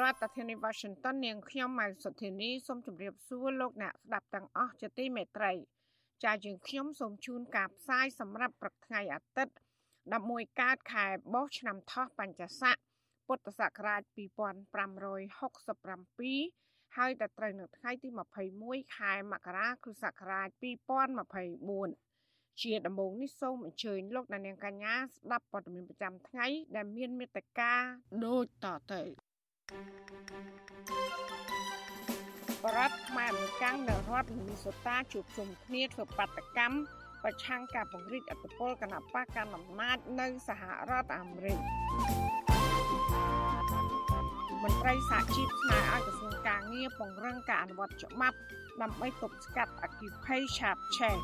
រដ្ឋធានី Washington នាងខ្ញុំម៉ៅសុធានីសូមជម្រាបសួរលោកអ្នកស្ដាប់ទាំងអស់ជាទីមេត្រីចាយើងខ្ញុំសូមជូនការផ្សាយសម្រាប់ព្រឹកថ្ងៃអាទិត្យ11កើតខែបោះឆ្នាំថោះបัญចស័កពុទ្ធសករាជ2567ហើយដល់ត្រូវនៅថ្ងៃទី21ខែមករាគ្រិស្តសករាជ2024ជាដំបូងនេះសូមអញ្ជើញលោកអ្នកនាងកញ្ញាស្ដាប់ព័ត៌មានប្រចាំថ្ងៃដែលមានមេត្តាដូចតទៅ បរដ្ឋខ្មែរមួយកាំងនៅរដ្ឋមីនីសូតាជួបជុំគ្នាធ្វើបាតកម្មប្រឆាំងការពង្រីកអធិបុលគណបកកណ្ដាលអំណាចនៅសហរដ្ឋអាមេរិកមន្ត្រីសហជីពស្នើឲ្យក្រសួងការងារពង្រឹងការអនុវត្តច្បាប់ដើម្បីទប់ស្កាត់អគិភ័យឆាបឆេះ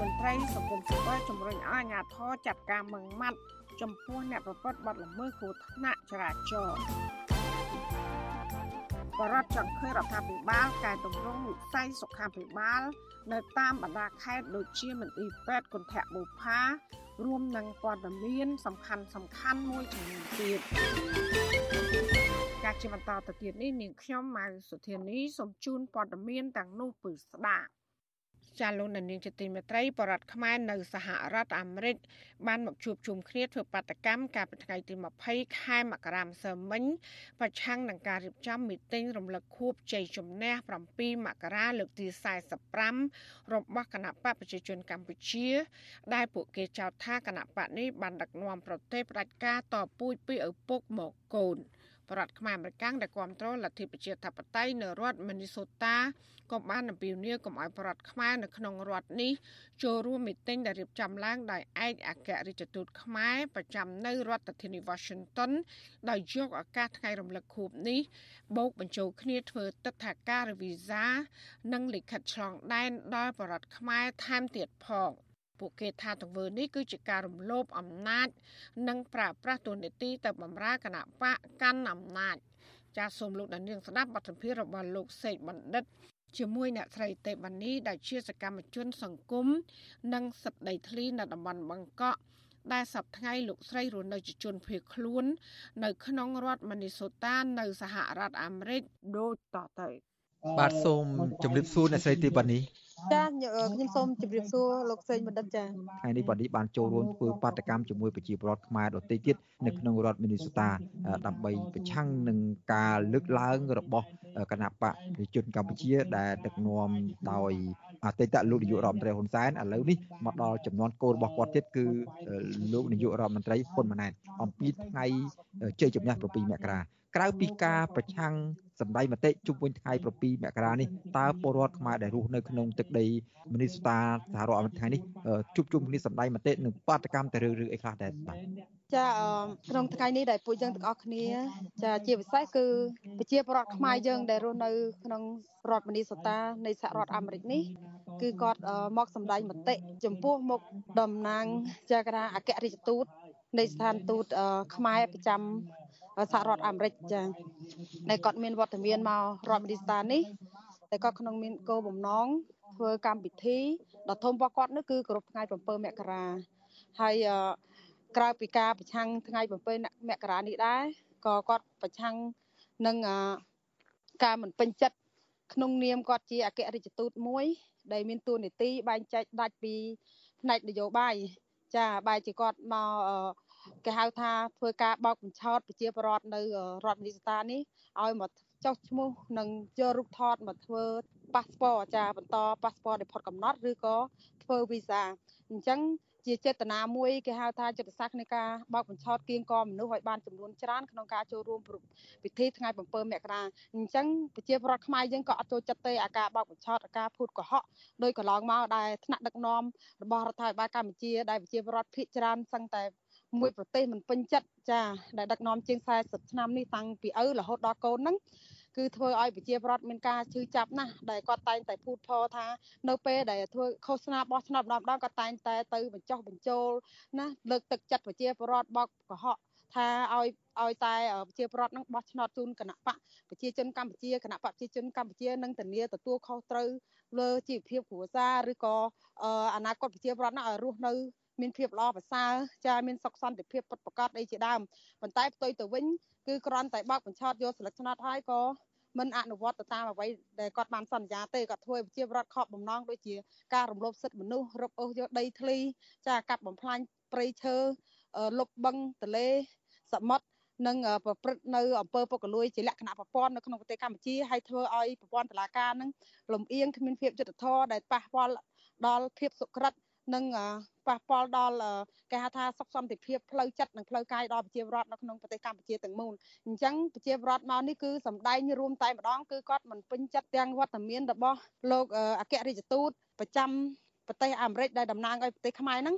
មន្ត្រីសង្គមស៊ីវិលជំរុញឲ្យអាជ្ញាធរចាត់ការមឹងម៉ាត់ ចំពោះអ្នកប្រព្រឹត្តបទល្មើសគ្រោះថ្នាក់ចរាចរណ៍បរដ្ឋចង់ឃើញរដ្ឋាភិបាលកែតម្រង់វិស័យសុខាភិបាល នៅតាមបណ្ដាខេត្តដូចជាមន្ទីរពេទ្យគន្ធបុប្ផារួមនឹងព័ត៌មានសំខាន់សំខាន់មួយចំនួនទៀតការជាបន្តទៅទៀតនេះនាងខ្ញុំម៉ៅសុធានីសូមជូនព័ត៌មានទាំងនោះពឺស្ដាប់ ចាលោកនាងជាទីមេត្រីបរដ្ឋខ្មែរនៅសហរដ្ឋអាមេរិកបានមកជួបជុំគ្នាធ្វើបាតកម្មកាលពីថ្ងៃទី20ខែមករាម្សិលមិញប្រឆាំងនឹងការរៀបចំមីតិងរំលឹកខួបជ័យជំនះ7មករាលើកទី45របស់គណៈបកប្រជាជនកម្ពុជា ដែលពួកគេចោទថាគណៈបកនេះបានដឹកនាំប្រទេសផ្ដាច់ការតពូជពីឪពុកមកកូនប រដ្ឋខ្មែរអមេរិកដែលគ្រប់គ្រងលទ្ធិប្រជាធិបតេយ្យនៅរដ្ឋមីនីសូតាក៏បានអំពាវនាវកុំឲ្យបរដ្ឋខ្មែរនៅក្នុងរដ្ឋនេះចូលរួមមីតិញដែលរៀបចំឡើងដោយឯកអគ្គរដ្ឋទូតខ្មែរប្រចាំនៅរដ្ឋធានី Washington ដោយយកឱកាសថ្ងៃរំលឹកខួបនេះបូកបញ្ចូលគ្នាធ្វើទឹកថាការវីសានិងលិខិតឆ្លងដែនដល់បរដ្ឋខ្មែរថែមទៀតផង ពួកគេថាទង្វើនេះគឺជាការរំលោភអំណាច និងប្រើប្រាស់ទូនីតិទៅបម្រើគណៈបកកាន់អំណាចចាសសូមលោកដានៀងស្ដាប់បទសម្ភាសន៍របស់លោកសេកបណ្ឌិត ជាមួយអ្នកស្រីទេវនីដែលជាសកម្មជនសង្គមនិងសិទ្ធិដីធ្លីនៅតំបន់បឹងកក់ដែលសប្តាហ៍លោកស្រីរស់នៅជាជនភៀសខ្លួន នៅក្នុងរដ្ឋមីនីសូតានៅសហរដ្ឋអាមេរិកដូចតទៅ បាទសូមជម្រាបសួរអ្នកស្រីទេវនីចាខ្ញុំសូមជម្រាបសួរលោកសេងបណ្ឌិតចាថ្ងៃនេះបាទនេះបានចូលរួមធ្វើបាតកម្មជាមួយប្រជាពលរដ្ឋខ្មែរដទៃទៀតនៅក្នុងរដ្ឋមីនីសូតាដើម្បីប្រឆាំងនឹងការលើកឡើងរបស់គណៈបកប្រជាជនកម្ពុជា ដែលដឹកនាំដោយអតីតលោកនាយករដ្ឋមន្ត្រីហ៊ុនសែនឥឡូវនេះមកដល់ចំនួនកូនរបស់គាត់ទៀតគឺលោកនាយករដ្ឋមន្ត្រីហ៊ុនម៉ាណែតអំពីថ្ងៃជ័យជំនះ7មករាក្រៅពីការប្រឆាំង សម្ដីមតិជុំវិញថ្ងៃ7មករានេះតើពលរដ្ឋខ្មែរដែលរស់នៅក្នុងទឹកដីមនីស្តាសហរដ្ឋអាមេរិកថ្ងៃនេះជួបជុំគ្នាសម្ដីមតិនិងបាតកម្មទៅរឿងរឿងអីខ្លះដែរបាទចាក្នុងថ្ងៃនេះដែលពួកយើងទាំងអស់គ្នា ចាជាពិសេសគឺប្រជាពលរដ្ឋខ្មែរយើង ដែលរស់នៅក្នុងរដ្ឋមនីសូតានៃសហរដ្ឋអាមេរិកនេះគឺគាត់មកសម្ដែងមតិចំពោះមុខតំណាងចាកណាអគ្គរដ្ឋទូតនៃស្ថានទូតខ្មែរប្រចាំ សហរដ្ឋអាមេរិកចាដែលគាត់មានវត្តមានមករដ្ឋមីនីស្តានេះតែគាត់ក្នុងមានគោលបំណងធ្វើកម្មវិធីដ៏ធំរបស់គាត់នោះគឺគោរពថ្ងៃ7មករាហើយក្រៅពីការប្រឆាំងថ្ងៃ7មករានេះដែរក៏គាត់ប្រឆាំងនឹងការមិនពេញចិត្តក្នុងនាមគាត់ជាអគ្គរដ្ឋទូតមួយ ដែលមានតួនាទីបែងចែកដាច់ពីផ្នែកនយោបាយចាបែរជាគាត់មក គេហៅថាធ្វើការបោកបញ្ឆោតប្រជាពលរដ្ឋនៅរដ្ឋមីនីស្តានេះឲ្យមកចុះឈ្មោះនិងយករូបថតមកធ្វើប៉ាសពតចាបន្តប៉ាសពតដែលផុតកំណត់ឬក៏ធ្វើវីសាអញ្ចឹងជាចេតនាមួយគេហៅថាចិត្តសាស្ត្រនៃការបោកបញ្ឆោតគៀងកមនុស្សឲ្យបានចំនួនច្រើនក្នុងការចូលរួមពិធីថ្ងៃ7មករាអញ្ចឹងប្រជាពលរដ្ឋខ្មែរយើងក៏អត់ចូលចិត្តទេអាការបោកបញ្ឆោតអាការភូតកុហកដោយកន្លងមកដែលថ្នាក់ដឹកនាំរបស់រដ្ឋាភិបាលកម្ពុជាដែលប្រជាពលរដ្ឋភាគច្រើនសឹងតែ មួយប្រទេសមិនពេញចិត្តចាដែលដឹកនាំជាង40ឆ្នាំនេះតាំងពីឪរហូតដល់កូនហ្នឹងគឺធ្វើឲ្យប្រជាពលរដ្ឋមានការឈឺចាប់ណាស់ដែលគាត់តែងតែพูดផថានៅពេលដែលធ្វើឃោសនាបោះឆ្នោតម្ដងម្ដងគាត់តែងតែទៅបញ្ចុះបញ្ចូលណាលើកទឹកចិត្តប្រជាពលរដ្ឋបោកកុហកថាឲ្យឲ្យតែប្រជាពលរដ្ឋនឹងបោះឆ្នោតជូនគណៈបកប្រជាជនកម្ពុជាគណៈបកប្រជាជនកម្ពុជានឹងធានាទទួលខុសត្រូវលើជីវភាពគ្រួសារឬក៏អនាគតប្រជាពលរដ្ឋនោះឲ្យរស់នៅ មានភាពល្អប្រសើរចាមានសុខសន្តិភាពពិតប្រាកដអីជាដើមប៉ុន្តែផ្ទុយទៅវិញគឺគ្រាន់តែបោកបញ្ឆោតយកសិលឹកឆ្នោតហើយក៏មិនអនុវត្តទៅតាមអ្វីដែលគាត់បានសន្យាទេគាត់ធ្វើឲ្យប្រជាពលរដ្ឋខកបំណងដូចជាការរំលោភសិទ្ធិមនុស្សរឹបអូសយកដីធ្លី ចាកាប់បំផ្លាញព្រៃឈើលុបបឹងទលេសមុទ្រនិងប្រព្រឹត្តនៅអំពើពុករលួយជាលក្ខណៈប្រព័ន្ធនៅក្នុងប្រទេសកម្ពុជាហើយធ្វើឲ្យប្រព័ន្ធតុលាការនឹងលំអៀងគ្មានភាពយុត្តិធម៌ដែលប៉ះពាល់ដល់ភាពសុក្រិត និងប៉ះពាល់ដល់គេហៅថាសុខសន្តិភាពផ្លូវចិត្តនិងផ្លូវកាយដល់ប្រជាពលរដ្ឋនៅក្នុងប្រទេសកម្ពុជាទាំងមូលអញ្ចឹងប្រជាពលរដ្ឋមកនេះគឺសម្ដែងរួមតែម្ដងគឺគាត់មិនពេញចិត្តទាំងវត្តមានរបស់លោកអគ្គរដ្ឋទូតប្រចាំប្រទេសអាមេរិកដែលតំណាងឲ្យប្រទេសខ្មែរហ្នឹង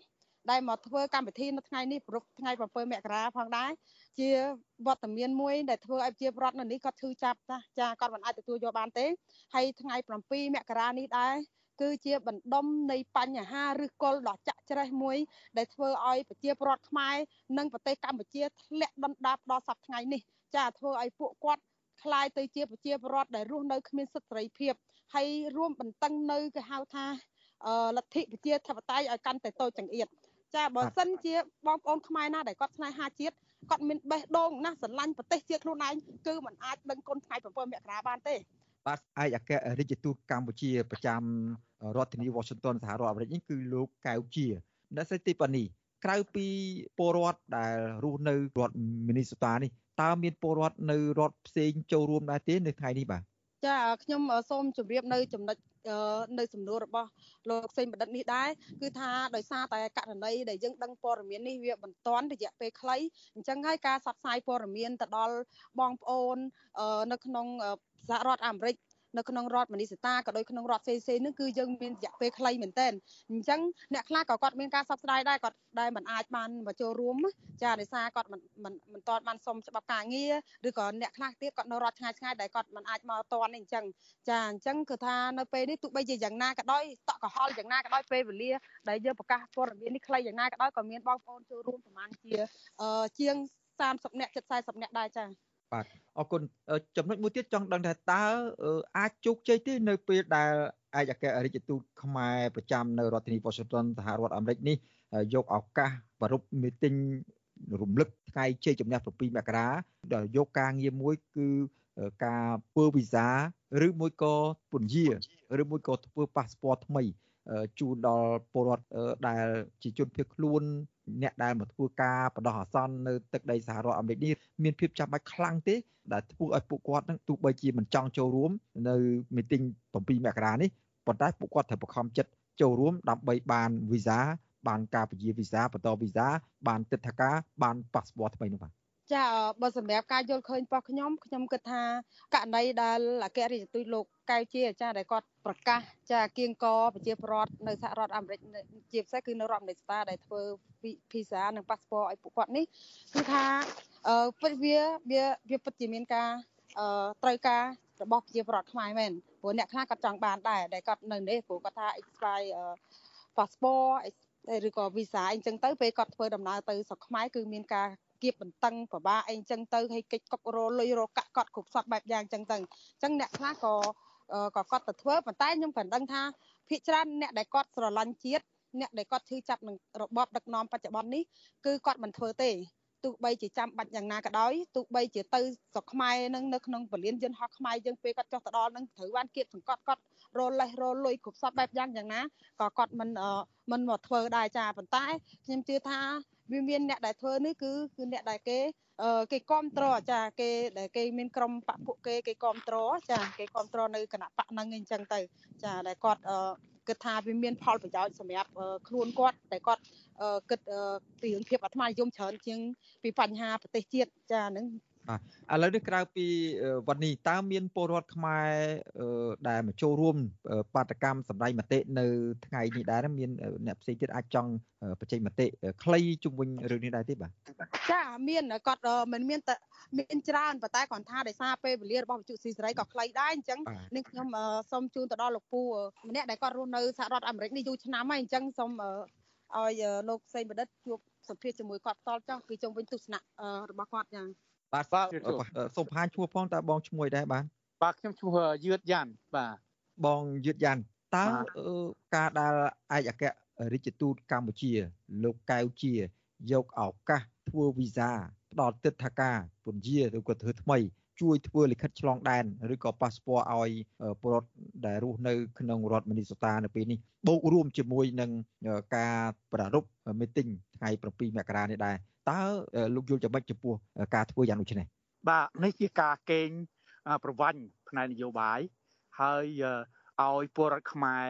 ដែលមកធ្វើកម្មវិធីនៅថ្ងៃនេះប្រពថ្ងៃ7មករាផងដែរជាវត្តមានមួយដែលធ្វើឲ្យជាប្រដ្ឋនៅនេះគាត់ឈឺចាប់ចាគាត់មិនអាចទទួលយកបានទេហើយថ្ងៃ7មករានេះដែរ គឺជាបណ្ដុំនៃបញ្ហាឬគល់ដ៏ចាក់ច្រេះមួយដែលធ្វើឲ្យប្រជាពលរដ្ឋខ្មែរនិងប្រទេសកម្ពុជាធ្លាក់ដុនដាបដល់សប្តាហ៍ថ្ងៃនេះចាធ្វើឲ្យពួកគាត់คล้ายទៅជាប្រជាពលរដ្ឋដែលរស់នៅគ្មានសិទ្ធិសេរីភាពហើយរួមបន្តឹងនៅគេហៅថាលទ្ធិប្រជាធិបតេយ្យឲ្យកាន់តែតូចចង្អៀតចាបើសិនជាបងប្អូនខ្មែរណាដែលគាត់ស្នេហាជាតិគាត់មានបេះដូងណាស្រឡាញ់ប្រទេសជាតិខ្លួនឯងគឺมันអាចដឹងគុណថ្ងៃ7មករាបានទេ បាទឯកអគ្គរដ្ឋទូតកម្ពុជាប្រចាំរដ្ឋធានី Washington សហរដ្ឋអាមេរិកនេះគឺលោកកៅជាអ្នកស្រីទីប៉ានីក្រៅពីពលរដ្ឋដែលរស់នៅរដ្ឋមីនីសូតានេះតើមានពលរដ្ឋនៅរដ្ឋផ្សេងចូលរួមដែរទេនៅថ្ងៃនេះបាទចាខ្ញុំសូមជម្រាបនៅចំណុច នៅសំណួររបស់លោកសេងបណ្ឌិតនេះដែរគឺថាដោយសារតែករណីដែលយើងដឹងព័ត៌មាននេះវាមិនតាន់រយៈពេលខ្លីអញ្ចឹងហើយការផ្សព្វផ្សាយព័ត៌មានទៅដល់បងប្អូននៅក្នុងសហរដ្ឋអាមេរិក នៅក្នុងរដ្ឋមនីសតាក៏ដូចក្នុងរដ្ឋផ្សេងផ្សេងហ្នឹងគឺយើងមានរយៈពេលខ្លីមែនតើអញ្ចឹងអ្នកខ្លះក៏គាត់មានការសោកស្ដាយដែរគាត់ដែលមិនអាចបានមកចូលរួមចាដោយសារគាត់មិនមិនមិនទាន់បានសុំច្បាប់ការងារឬក៏អ្នកខ្លះទៀតគាត់នៅរដ្ឋឆ្ងាយឆ្ងាយដែលគាត់មិនអាចមកទាន់អញ្ចឹងចាអញ្ចឹងគឺថានៅពេលនេះទោះបីជាយ៉ាងណាក៏ដោយតក់កុហលយ៉ាងណាក៏ដោយពេលវេលាដែលយើងប្រកាសព័ត៌មាននេះខ្លីយ៉ាងណាក៏ដោយក៏មានបងប្អូនចូលរួមប្រហែលជាជាង30នាក់ជិត40នាក់ដែរចា បាទអរគុណចំណុចមួយទៀតចង់ដឹងថាតើអាចជោគជ័យទេនៅពេលដែលឯកអគ្គរដ្ឋទូតខ្មែរប្រចាំនៅរដ្ឋធានី Washington សហរដ្ឋអាមេរិកនេះយកឱកាសប្រពៃមីទីងរំលឹកថ្ងៃជ័យជំនះ7មករាដែលយកការងារមួយគឺការធ្វើវីសាឬមួយក៏ពន្យាឬមួយក៏ធ្វើប៉ាសពតថ្មី ជូនដល់ពលរដ្ឋដែលជាជនភៀសខ្លួនអ្នកដែលមកធ្វើការបដោះអាសន្ននៅទឹកដីសហរដ្ឋអាមេរិកនេះមានភាពចាំបាច់ខ្លាំងទេដែលធ្វើឲ្យពួកគាត់នឹងទោះបីជាមិនចង់ចូលរួមនៅមីទីង7មករានេះប៉ុន្តែពួកគាត់ត្រូវបង្ខំចិត្តចូលរួមដើម្បីបានវីសាបានការពជាវីសាបន្តវីសាបានទិដ្ឋាការបានប៉ាសពតថ្មីនោះបាទ ចាបើសម្រាប់ការយល់ឃើញរបស់ខ្ញុំខ្ញុំគិតថាករណីដែលអគ្គរដ្ឋទូតលោកកៅជាអាចារ្យដែលគាត់ប្រកាសចាគៀងកប្រជាពលរដ្ឋនៅសហរដ្ឋអាមេរិកជាពិសេសគឺនៅរដ្ឋអាមេរិកស្តាដែលធ្វើវីសានិងប៉ាសពតឲ្យពួកគាត់នេះគឺថាអឺពិតវាវាវាពិតជាមានការអឺត្រូវការរបស់ប្រជាពលរដ្ឋខ្មែរមែនព្រោះអ្នកខ្លះគាត់ចង់បានដែរដែលគាត់នៅនេះព្រោះគាត់ថា expire passport ឬក៏ visa អីចឹងទៅពេលគាត់ធ្វើដំណើរទៅស្រុកខ្មែរគឺមានការ គៀបបន្តឹងប្របាអីចឹងទៅឲ្យកិច្ចកុករលុយរកាក់កត់គ្រប់សពបែបយ៉ាងចឹងទៅអញ្ចឹងអ្នកខ្លះក៏ក៏គាត់ទៅធ្វើប៉ុន្តែខ្ញុំក៏ដឹងថាភាគច្រើនអ្នកដែលគាត់ស្រឡាញ់ជាតិអ្នកដែលគាត់ឈឺចាប់នឹងរបបដឹកនាំបច្ចុប្បន្ននេះគឺគាត់មិនធ្វើទេទោះបីជាចាំបាច់យ៉ាងណាក៏ដោយទោះបីជាទៅស្រុកខ្មែរនឹងនៅក្នុងពលានយន្តហោះខ្មែរយើងពេលគាត់ចុះទៅដល់នឹងត្រូវបានគៀបសង្កត់គាត់រលេះរលុយគ្រប់សពបែបយ៉ាងយ៉ាងណាក៏គាត់មិនមិនមកធ្វើដែរចាប៉ុន្តែខ្ញុំជឿថា វាមានអ្នកដែលធ្វើនេះគឺគឺអ្នកដែលគេគេគ្រប់គ្រងចាគេដែលគេមានក្រុមបពពួកគេគេគ្រប់គ្រងចាគេគ្រប់គ្រងនៅគណៈបកហ្នឹងអីចឹងទៅ ចាដែលគាត់គិតថាវាមានផលប្រយោជន៍សម្រាប់ខ្លួនគាត់តែគាត់គិតពីរឿងភាពអាត្មានិយមច្រើនជាងពីបញ្ហាប្រទេសជាតិចាហ្នឹង ឥឡូវនេះក្រៅពីវត្តនេះតើមានពលរដ្ឋខ្មែរដែលមកចូលរួមបាតកម្មសម្ដែងមតិនៅថ្ងៃនេះដែរមានអ្នកផ្សេងទៀតអាចចង់បញ្ចេញមតិខ្លីជុំវិញរឿងនេះដែរទេបាទចាមានគាត់មិនមានតែមានច្រើនប៉ុន្តែគាត់ថាដោយសារពេលវេលារបស់វិទ្យុស៊ីសេរីក៏ខ្លីដែរអញ្ចឹងនឹងខ្ញុំសូមជូនទៅដល់លោកពូម្នាក់ដែលគាត់រស់នៅសហរដ្ឋអាមេរិកនេះយូរឆ្នាំហើយអញ្ចឹងសូមឲ្យលោកសេងបណ្ឌិតជួបសម្ភាសជាមួយគាត់ផ្ទាល់ចុះពីជុំវិញទស្សនៈរបស់គាត់យ៉ាង បាទបាទសូមបង្ហាញឈ្មោះផងតើបងឈ្មោះអីដែរបាទបាទខ្ញុំឈ្មោះយឿតយ៉ាន់បាទបងយឿតយ៉ាន់តើការដែលឯកអគ្គរដ្ឋទូតកម្ពុជា លោកកៅជា យកឱកាសធ្វើវីសាផ្ដល់ទិដ្ឋាការពន្យាឬក៏ធ្វើថ្មី ជួយធ្វើលិខិតឆ្លងដែនឬក៏ប៉ាសពតឲ្យពលរដ្ឋដែលរស់នៅក្នុងរដ្ឋមីនីសូតានៅពេលនេះបូករួមជាមួយនឹងការប្រារព្ធមីទីងថ្ងៃ7មករានេះដែរ តើលោកយល់យ៉ាងម៉េចចំពោះការធ្វើយ៉ាងដូចនេះបាទនេះជាការកេងប្រវ័ញ្ចផ្នែកនយោបាយហើយឲ្យពលរដ្ឋខ្មែរ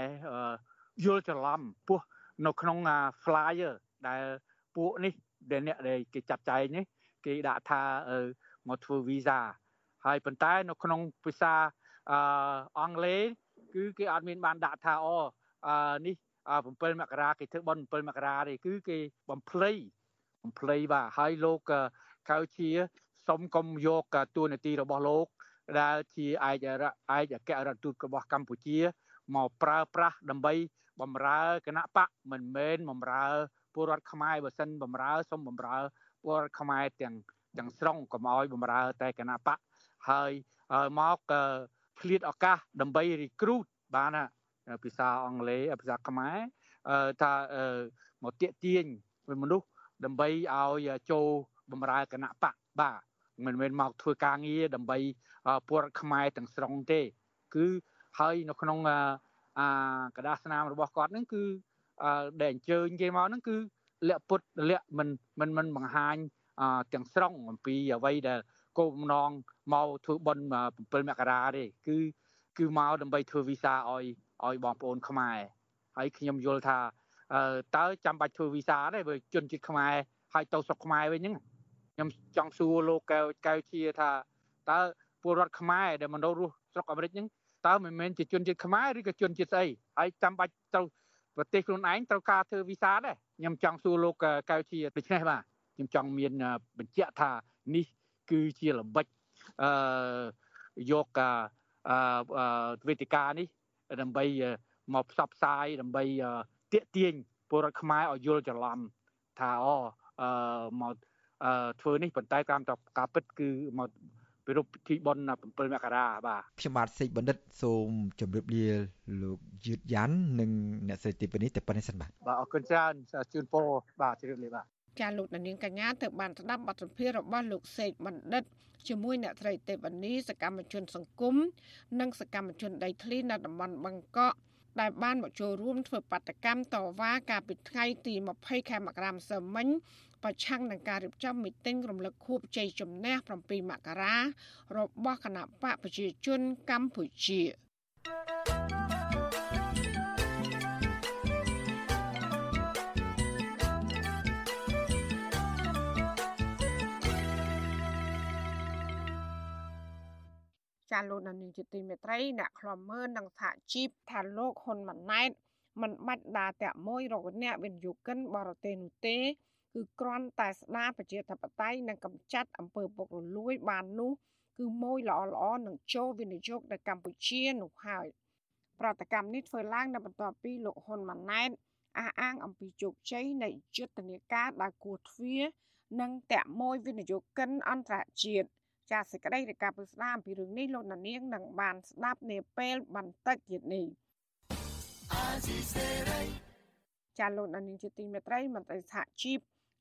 យល់ច្រឡំពោះនៅក្នុង flyer ដែលពួកនេះដែលអ្នកដែលគេចាត់ចែងនេះគេដាក់ថាមកធ្វើ visa ហើយប៉ុន្តែនៅក្នុងភាសាអអង់គ្លេសគឺគេអត់មានបានដាក់ថាអូនេះ7មករាគេធ្វើបន់7មករាទេគឺគេបំភ្លៃ បំភ្លៃបាទហើយលោកកៅជាសុំកុំយកតួនាទីរបស់លោក ដែលជាឯកឯកអគ្គរដ្ឋទូតរបស់កម្ពុជាមកប្រើប្រាស់ដើម្បីបំរើគណៈបកមិនមែនបំរើពលរដ្ឋខ្មែរបើសិនបំរើសុំបំរើពលរដ្ឋខ្មែរទាំងទាំងស្រុងកុំឲ្យបំរើតែគណៈបកហើយមកឆ្លៀតឱកាសដើម្បី recruit បានភាសាអង់គ្លេសភាសាខ្មែរថាមកទាក់ទាញមនុស្ស ដើម្បីឲ្យចូលបម្រើគណៈបកបាទមិនមែនមកធ្វើការងារដើម្បីពលរដ្ឋខ្មែរទាំងស្រុងទេ គឺហើយនៅក្នុងអាกระดาษស្នាមរបស់គាត់ហ្នឹងគឺដែលអញ្ជើញគេមកហ្នឹងគឺលក្ខពុតលក្ខមិនមិនមិនបង្ហាញទាំងស្រុងអំពីអ្វីដែលគោលបំណងមកធ្វើបន់7មករាទេគឺគឺមកដើម្បីធ្វើវីសាឲ្យឲ្យបងប្អូនខ្មែរហើយខ្ញុំយល់ថា តើចាំបាច់ធ្វើវីសាទេបើជនជាតិខ្មែរហើយទៅស្រុកខ្មែរវិញហ្នឹងខ្ញុំចង់សួរលោកកែវកែវជាថាតើពលរដ្ឋខ្មែរដែលមកនៅរស់ស្រុកអាមេរិកហ្នឹងតើមិនមែនជាជនជាតិខ្មែរឬក៏ជនជាតិស្អីហើយចាំបាច់ទៅប្រទេសខ្លួនឯងត្រូវការធ្វើវីសាដែរខ្ញុំចង់សួរលោកកៅជាដូច្នេះបាទខ្ញុំចង់មានបញ្ជាក់ថានេះគឺជាល្បិចអឺយកអឺវេទិកានេះដើម្បីមកផ្សព្វផ្សាយដើម្បី ទាក់ទាញពលរដ្ឋខ្មែរឲ្យយល់ច្រឡំថាអូអឺមកធ្វើនេះប៉ុន្តែតាមការពិតគឺមកពិរុបពិធីបុណ្យ7មករាបាទខ្ញុំបាទសេកបណ្ឌិតសូមជម្រាបលាលោកយឺតយ៉ាន់និងអ្នកស្រីទីពនេះតែប៉ុណ្្នេះសិនបាទបាទអរគុណច្រើនជូនពរបាទជម្រាបលាបាទចាលោកនាងកញ្ញាទៅបានស្ដាប់បទសម្ភាសន៍របស់លោកសេកបណ្ឌិតជាមួយអ្នកស្រីទេវនីសកម្មជនសង្គមនិងសកម្មជនដីធ្លីនៅតំបន់បឹងកក់ ដែលបានមកចូលរួមធ្វើបាតកម្មតវ៉ាកាលពីថ្ងៃទី20ខែមករាម្សិលមិញប្រឆាំងនឹងការរៀបចំមីតិងរំលឹកខួបជ័យជំនះ7មករារបស់គណៈបកប្រជាជនកម្ពុជា ចាលោកនានីជាទីមេត្រីអ្នកខ្លំមើលនឹងថាជីពថាលោកហ៊ុនម៉ាណែតមិនបាច់ដើរតាក់មួយរកអ្នកវិនិយោគិនបរទេសនោះទេគឺគ្រាន់តែស្ដារប្រជាធិបតេយ្យនិងកម្ចាត់អំពើពុករលួយបាននោះគឺម៉ួយល្អល្អនឹងចូលវិនិយោគនៅកម្ពុជានោះហើយប្រតិកម្មនេះធ្វើឡើងនៅបន្ទាប់ពីលោកហ៊ុនម៉ាណែតអះអាងអំពីជោគជ័យនៃយុទ្ធនាការដើរគោះទ្វារនិងតាក់មួយវិនិយោគិនអន្តរជាតិ ចាសសេចក្តីរាយការណ៍ពីស្ដាមពីរឿងនេះលោកនាងនឹងបានស្ដាប់នាពេលបន្តិចទៀតនេះចាលោកនាងជាទីមេត្រីមន្ត្រីសហជីព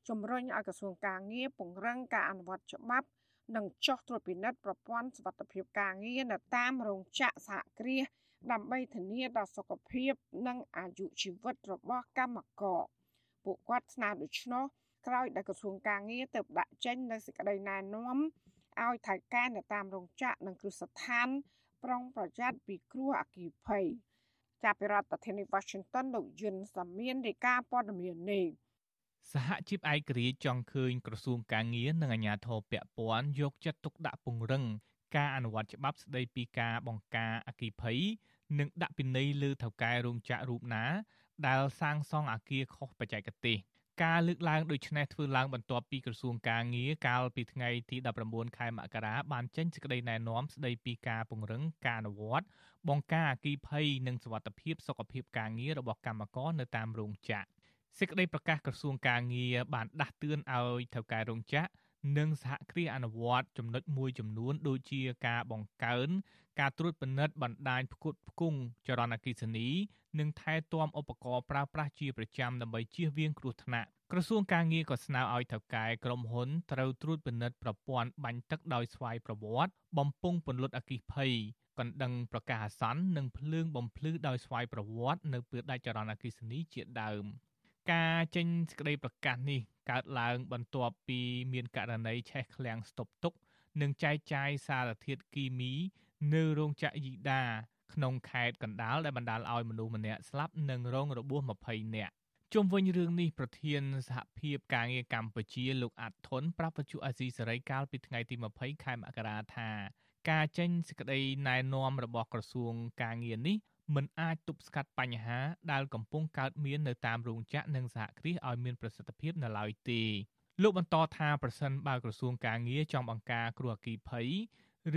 ជំរុញឲ្យក្រសួងការងារពង្រឹងការអនុវត្តច្បាប់និងចុះត្រួតពិនិត្យប្រព័ន្ធសុវត្ថិភាពការងារនៅតាមរោងចក្រសហគ្រាសដើម្បីធានាដល់សុខភាពនិងអាយុជីវិតរបស់កម្មករពួកគាត់ស្នើដូច្នោះក្រោយដែលក្រសួងការងារទៅដាក់ចេញនូវសេចក្តីណែនាំ ឲ្យថៃកែនៅតាមរោងចក្រនិងគ្រឹះស្ថានប្រុងប្រយ័ត្នពីគ្រោះអគ្គីភ័យចាប់ពីរដ្ឋធានី Washington លោកយុនសាមៀនរាយការណ៍ព័ត៌មាននេះសហជីពឯករាជ្យចង់ឃើញក្រសួងការងារនិងអាជ្ញាធរពាក់ព័ន្ធយកចិត្តទុកដាក់ពង្រឹងការអនុវត្តច្បាប់ស្តីពីការបង្ការអគិភ័យនិងដាក់ពិន័យលើថៅកែរោងចក្ររូបណាដែលសាងសង់អគារខុសបច្ចេកទេស ការលើកឡើងដូចនេះធ្វើឡើងបន្ទាប់ពីក្រសួងការងារកាលពីថ្ងៃទី19ខែមករាបានចេញសេចក្តីណែនាំស្តីពីការពង្រឹងការអនុវត្តបង្ការអគិភ័យនិងសុវត្ថិភាពសុខភាពការងាររបស់កម្មករនៅតាមរោងចក្រសេចក្តីប្រកាសក្រសួងការងារបានដាស់តឿនឲ្យថៅកែរោងចក្រនិងសហគ្រាសអនុវត្តចំណុចមួយចំនួនដូចជាការបង្កើន ការត្រួតពិនិត្យបណ្ដាញផ្គត់ផ្គង់ចរន្តអគ្គិសនី និងថែទាំឧបករណ៍ប្រើប្រាស់ជាប្រចាំដើម្បីជៀសវាងគ្រោះថ្នាក់ក្រសួងការងារក៏ស្នើឲ្យថៅកែក្រុមហ៊ុនត្រូវត្រួតពិនិត្យប្រព័ន្ធបាញ់ទឹកដោយស្វ័យប្រវត្តិបំពង់ពន្លត់អគ្គិភ័យកណ្ដឹងប្រកាសអាសន្ននិងភ្លើងបំភ្លឺដោយស្វ័យប្រវត្តិនៅពេលដាច់ចរន្តអគ្គិសនីជាដើមការចេញសេចក្តីប្រកាសនេះកើតឡើងបន្ទាប់ពីមានករណីឆេះឃ្លាំងស្តុបទុក និងចែកចាយសារធាតុគីមី នៅរោងចក្រយីដាក្នុងខេត្តកណ្ដាលដែលបណ្ដាលឲ្យមនុស្សម្នាក់ស្លាប់និងរងរបួស20នាក់ជុំវិញរឿងនេះប្រធានសហភាពការងារកម្ពុជាលោកអាត់ធុនប្រាប់បច្ចុប្បន្នអាស៊ីសេរីកាលពីថ្ងៃទី20ខែមករាថាការចេញសេចក្តីណែនាំរបស់ក្រសួងការងារនេះមិនអាចទប់ស្កាត់បញ្ហាដែលកំពុងកើតមាននៅតាមរោងចក្រនិងសហគ្រាសឲ្យមានប្រសិទ្ធភាពនៅឡើយទេលោកបន្តថាប្រសិនបើក្រសួងការងារចង់បង្ការគ្រោះអគ្គិភ័យ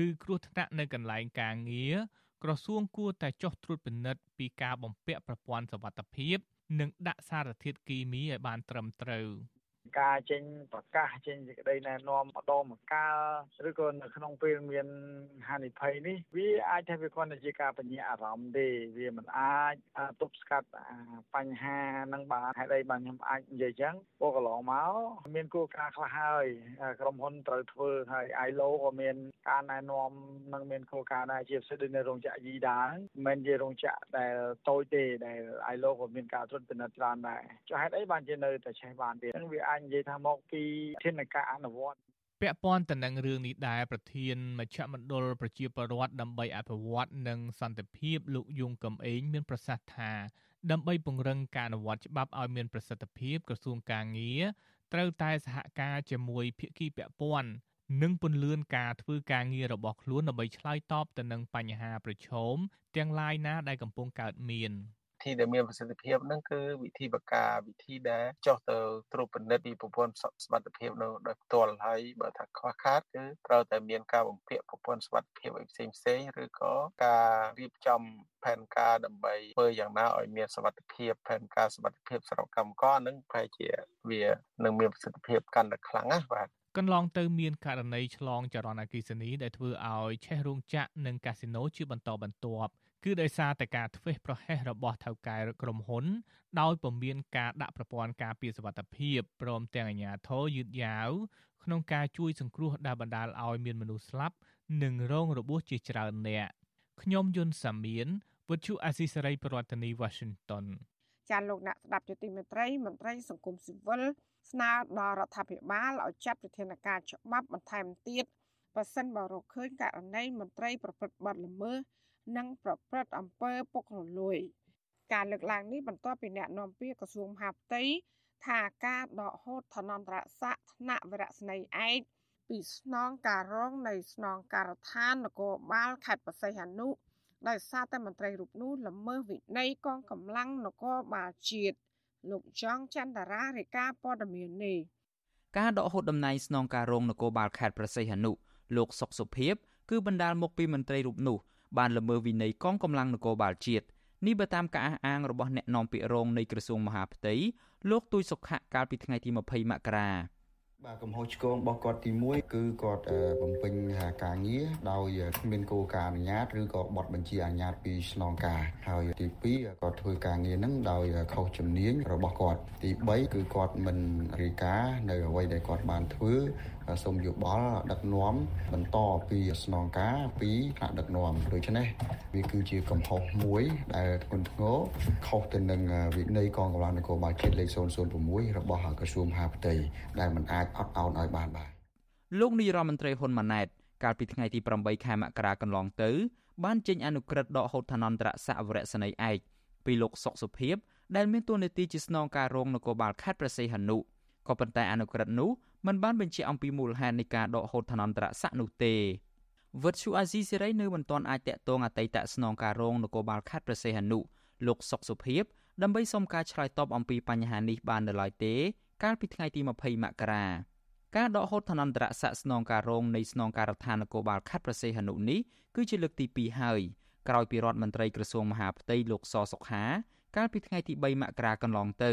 ឬគ្រោះថ្នាក់នៅកន្លែងការងារក្រសួងគួរតែចុះត្រួតពិនិត្យពីការបំពាក់ប្រព័ន្ធសុវត្ថិភាព និងដាក់សារធាតុគីមីឲ្យបានត្រឹមត្រូវ ការចេញប្រកាសចេញសេចក្តីណែនាំម្ដងម្កាលឬក៏នៅក្នុងពេលមានហានិភ័យនេះវាអាចថាវាគ្រាន់តែជាការបញ្ញាអារម្មណ៍ទេវាមិនអាចទប់ស្កាត់បញ្ហានឹងបានហេតុអីបានខ្ញុំអាចនិយាយចឹងព្រោះកន្លងមកមានគោលការណ៍ខ្លះហើយក្រុមហ៊ុនត្រូវធ្វើហើយ ILO ក៏មានការណែនាំនឹងមានគោលការណ៍ដែរជាពិសេសដូចនៅរោងចក្រយីដាមិនមែនជារោងចក្រដែលតូចទេដែល ILO ក៏មានការត្រួតពិនិត្យច្រើនដែរចុះហេតុអីបានជានៅតែឆេះបានទៀតហ្នឹងវាអាចនិយាយថាមកពីធានការអនុវត្តពាក់ព័ន្ធទៅនឹងរឿងនេះដែរប្រធានមជ្ឈមណ្ឌលប្រជាពលរដ្ឋដើម្បីអភិវឌ្ឍនិងសន្តិភាពលោកយងកំឯងមានប្រសាសន៍ថាដើម្បីពង្រឹងការអនុវត្តច្បាប់ឲ្យមានប្រសិទ្ធភាពក្រសួងការងារត្រូវតែសហការជាមួយភាគីពាក់ព័ន្ធនិងពន្លឿនការធ្វើការងាររបស់ខ្លួនដើម្បីឆ្លើយតបទៅនឹងបញ្ហាប្រឈមទាំងឡាយណាដែលកំពុងកើតមាន។ ធីដែលមានប្រសិទ្ធភាពហ្នឹងគឺវិធីបកាវិធីដែលចោះទៅត្រួតពិនិត្យពីប្រព័ន្ធសុខភាពនៅដោយផ្ទាល់ហើយបើថាខ្វះខាតគឺត្រូវតែមានការបំពាក់ប្រព័ន្ធសុខភាពឲ្យផ្សេងផ្សេងឬក៏ការរៀបចំផែនការដើម្បីធ្វើយ៉ាងណាឲ្យមានសុខភាពផែនការសុខភាពសម្រាប់កម្មករនឹងប្រហែលជាវានឹងមានប្រសិទ្ធភាពកាន់តែខ្លាំងណាបាទកន្លងទៅមានករណីឆ្លងចរន្តអគ្គិសនីដែលធ្វើឲ្យឆេះរោងចក្រនិងកាស៊ីណូជាបន្តបន្ទាប់ គឺដោយសារតែការធ្វេសប្រហែសរបស់ថៅកែក្រុមហ៊ុន ដោយពុំមានការដាក់ប្រព័ន្ធការពារសុវត្ថិភាពព្រមទាំងអាជ្ញាធរយឺតយ៉ាវក្នុងការជួយសង្គ្រោះដែលបណ្ដាលឲ្យមានមនុស្សស្លាប់ និងរងរបួសជាច្រើនអ្នកខ្ញុំយុនសាមៀនវិទ្យុអាស៊ីសេរីប្រធានាធិបតី Washington ចាលោកអ្នកស្ដាប់យុតិមេត្រីមន្ត្រីសង្គមស៊ីវិលស្នើដល់រដ្ឋាភិបាលឲ្យចាត់វិធានការច្បាប់បន្ថែមទៀតបើសិនបើរកឃើញករណីមន្ត្រីប្រព្រឹត្តបទល្មើស និងប្រព្រឹត្តអំពើពុករលួយ ការលើកឡើងនេះបន្ទាប់ពីអ្នកនាំពាក្យក្រសួងមហាផ្ទៃថាការដកហូតឋានន្តរស័ក្តិថ្នាក់វរៈស្នីឯកពីស្នងការរងនៃស្នងការដ្ឋាននគរបាលខេត្តបរសៃហនុដោយសារតែមន្ត្រីរូបនោះល្មើសវិន័យកងកម្លាំងនគរបាលជាតិលោកចង់ច័ន្ទរារាយការណ៍ព័ត៌មាននេះការដកហូតតំណែងស្នងការរងនគរបាលខេត្តប្រស័យហនុលោកសុកសុភីបគឺបណ្ដាលមកពីមន្ត្រីរូបនោះ បានល្មើសវិន័យកងកម្លាំងនគរបាលជាតិនេះបើតាមការអះអាងរបស់អ្នកនាំពាក្យរងនៃក្រសួងមហាផ្ទៃលោកទូចសុខៈកាលពីថ្ងៃទី20មករាបាទកំហុសឆ្គងរបស់គាត់ទី1គឺគាត់បំពេញការងារដោយគ្មានគោលការណ៍អនុញ្ញាតឬក៏បទបញ្ជាអនុញ្ញាតពីស្នងការហើយទី2គាត់ធ្វើការងារហ្នឹងដោយខុសជំនាញរបស់គាត់ទី3គឺគាត់មិនរាយការណ៍នៅអ្វីដែលគាត់បានធ្វើសូមយោបល់ដឹកនាំបន្តពីស្នងការពីថ្នាក់ដឹកនាំដូច្នេះវាគឺជាកំហុសមួយដែលធ្ងន់ធ្ងរខុសទៅនឹងវិន័យកងកម្លាំងនគរបាលជាតិលេខ006របស់ក្រសួងមហាផ្ទៃដែលមិនអាចអត់ឱនឲ្យបានបាទលោកនាយរដ្ឋមន្ត្រីហ៊ុនម៉ាណែតកាលពីថ្ងៃទី8ខែមករាកន្លងទៅ បានចេញអនុក្រឹត្យដកហូតឋានន្តរស័ក្តិវរៈសេនីយ៍ឯកពីលោកសុកសុភិបដែលមានតួនាទីជាស្នងការរងនគរបាលខេត្តព្រះសីហនុក៏ប៉ុន្តែអនុក្រឹត្យនោះ មិនបានបញ្ជាក់អំពីមូលហេតុនៃការដកហូតឋានន្តរស័ក្តិនោះទេវត្តឈូអាស៊ីសេរីនៅមិនទាន់អាចតាក់ទងអតីតស្នងការរងនគរបាលខេត្តព្រះសីហនុលោកសុកសុភិបដើម្បីសុំការឆ្លើយតបអំពីបញ្ហានេះបាននៅឡើយទេ កាលពីថ្ងៃទី20មករាការដកហូតឋានន្តរស័ក្តិស្នងការរងនៃស្នងការដ្ឋាននគរបាលខេត្តព្រះសីហនុនេះគឺជាលើកទី2ហើយក្រោយពីរដ្ឋមន្ត្រីក្រសួងមហាផ្ទៃលោកសសុខាកាលពីថ្ងៃទី3មករាកន្លងទៅ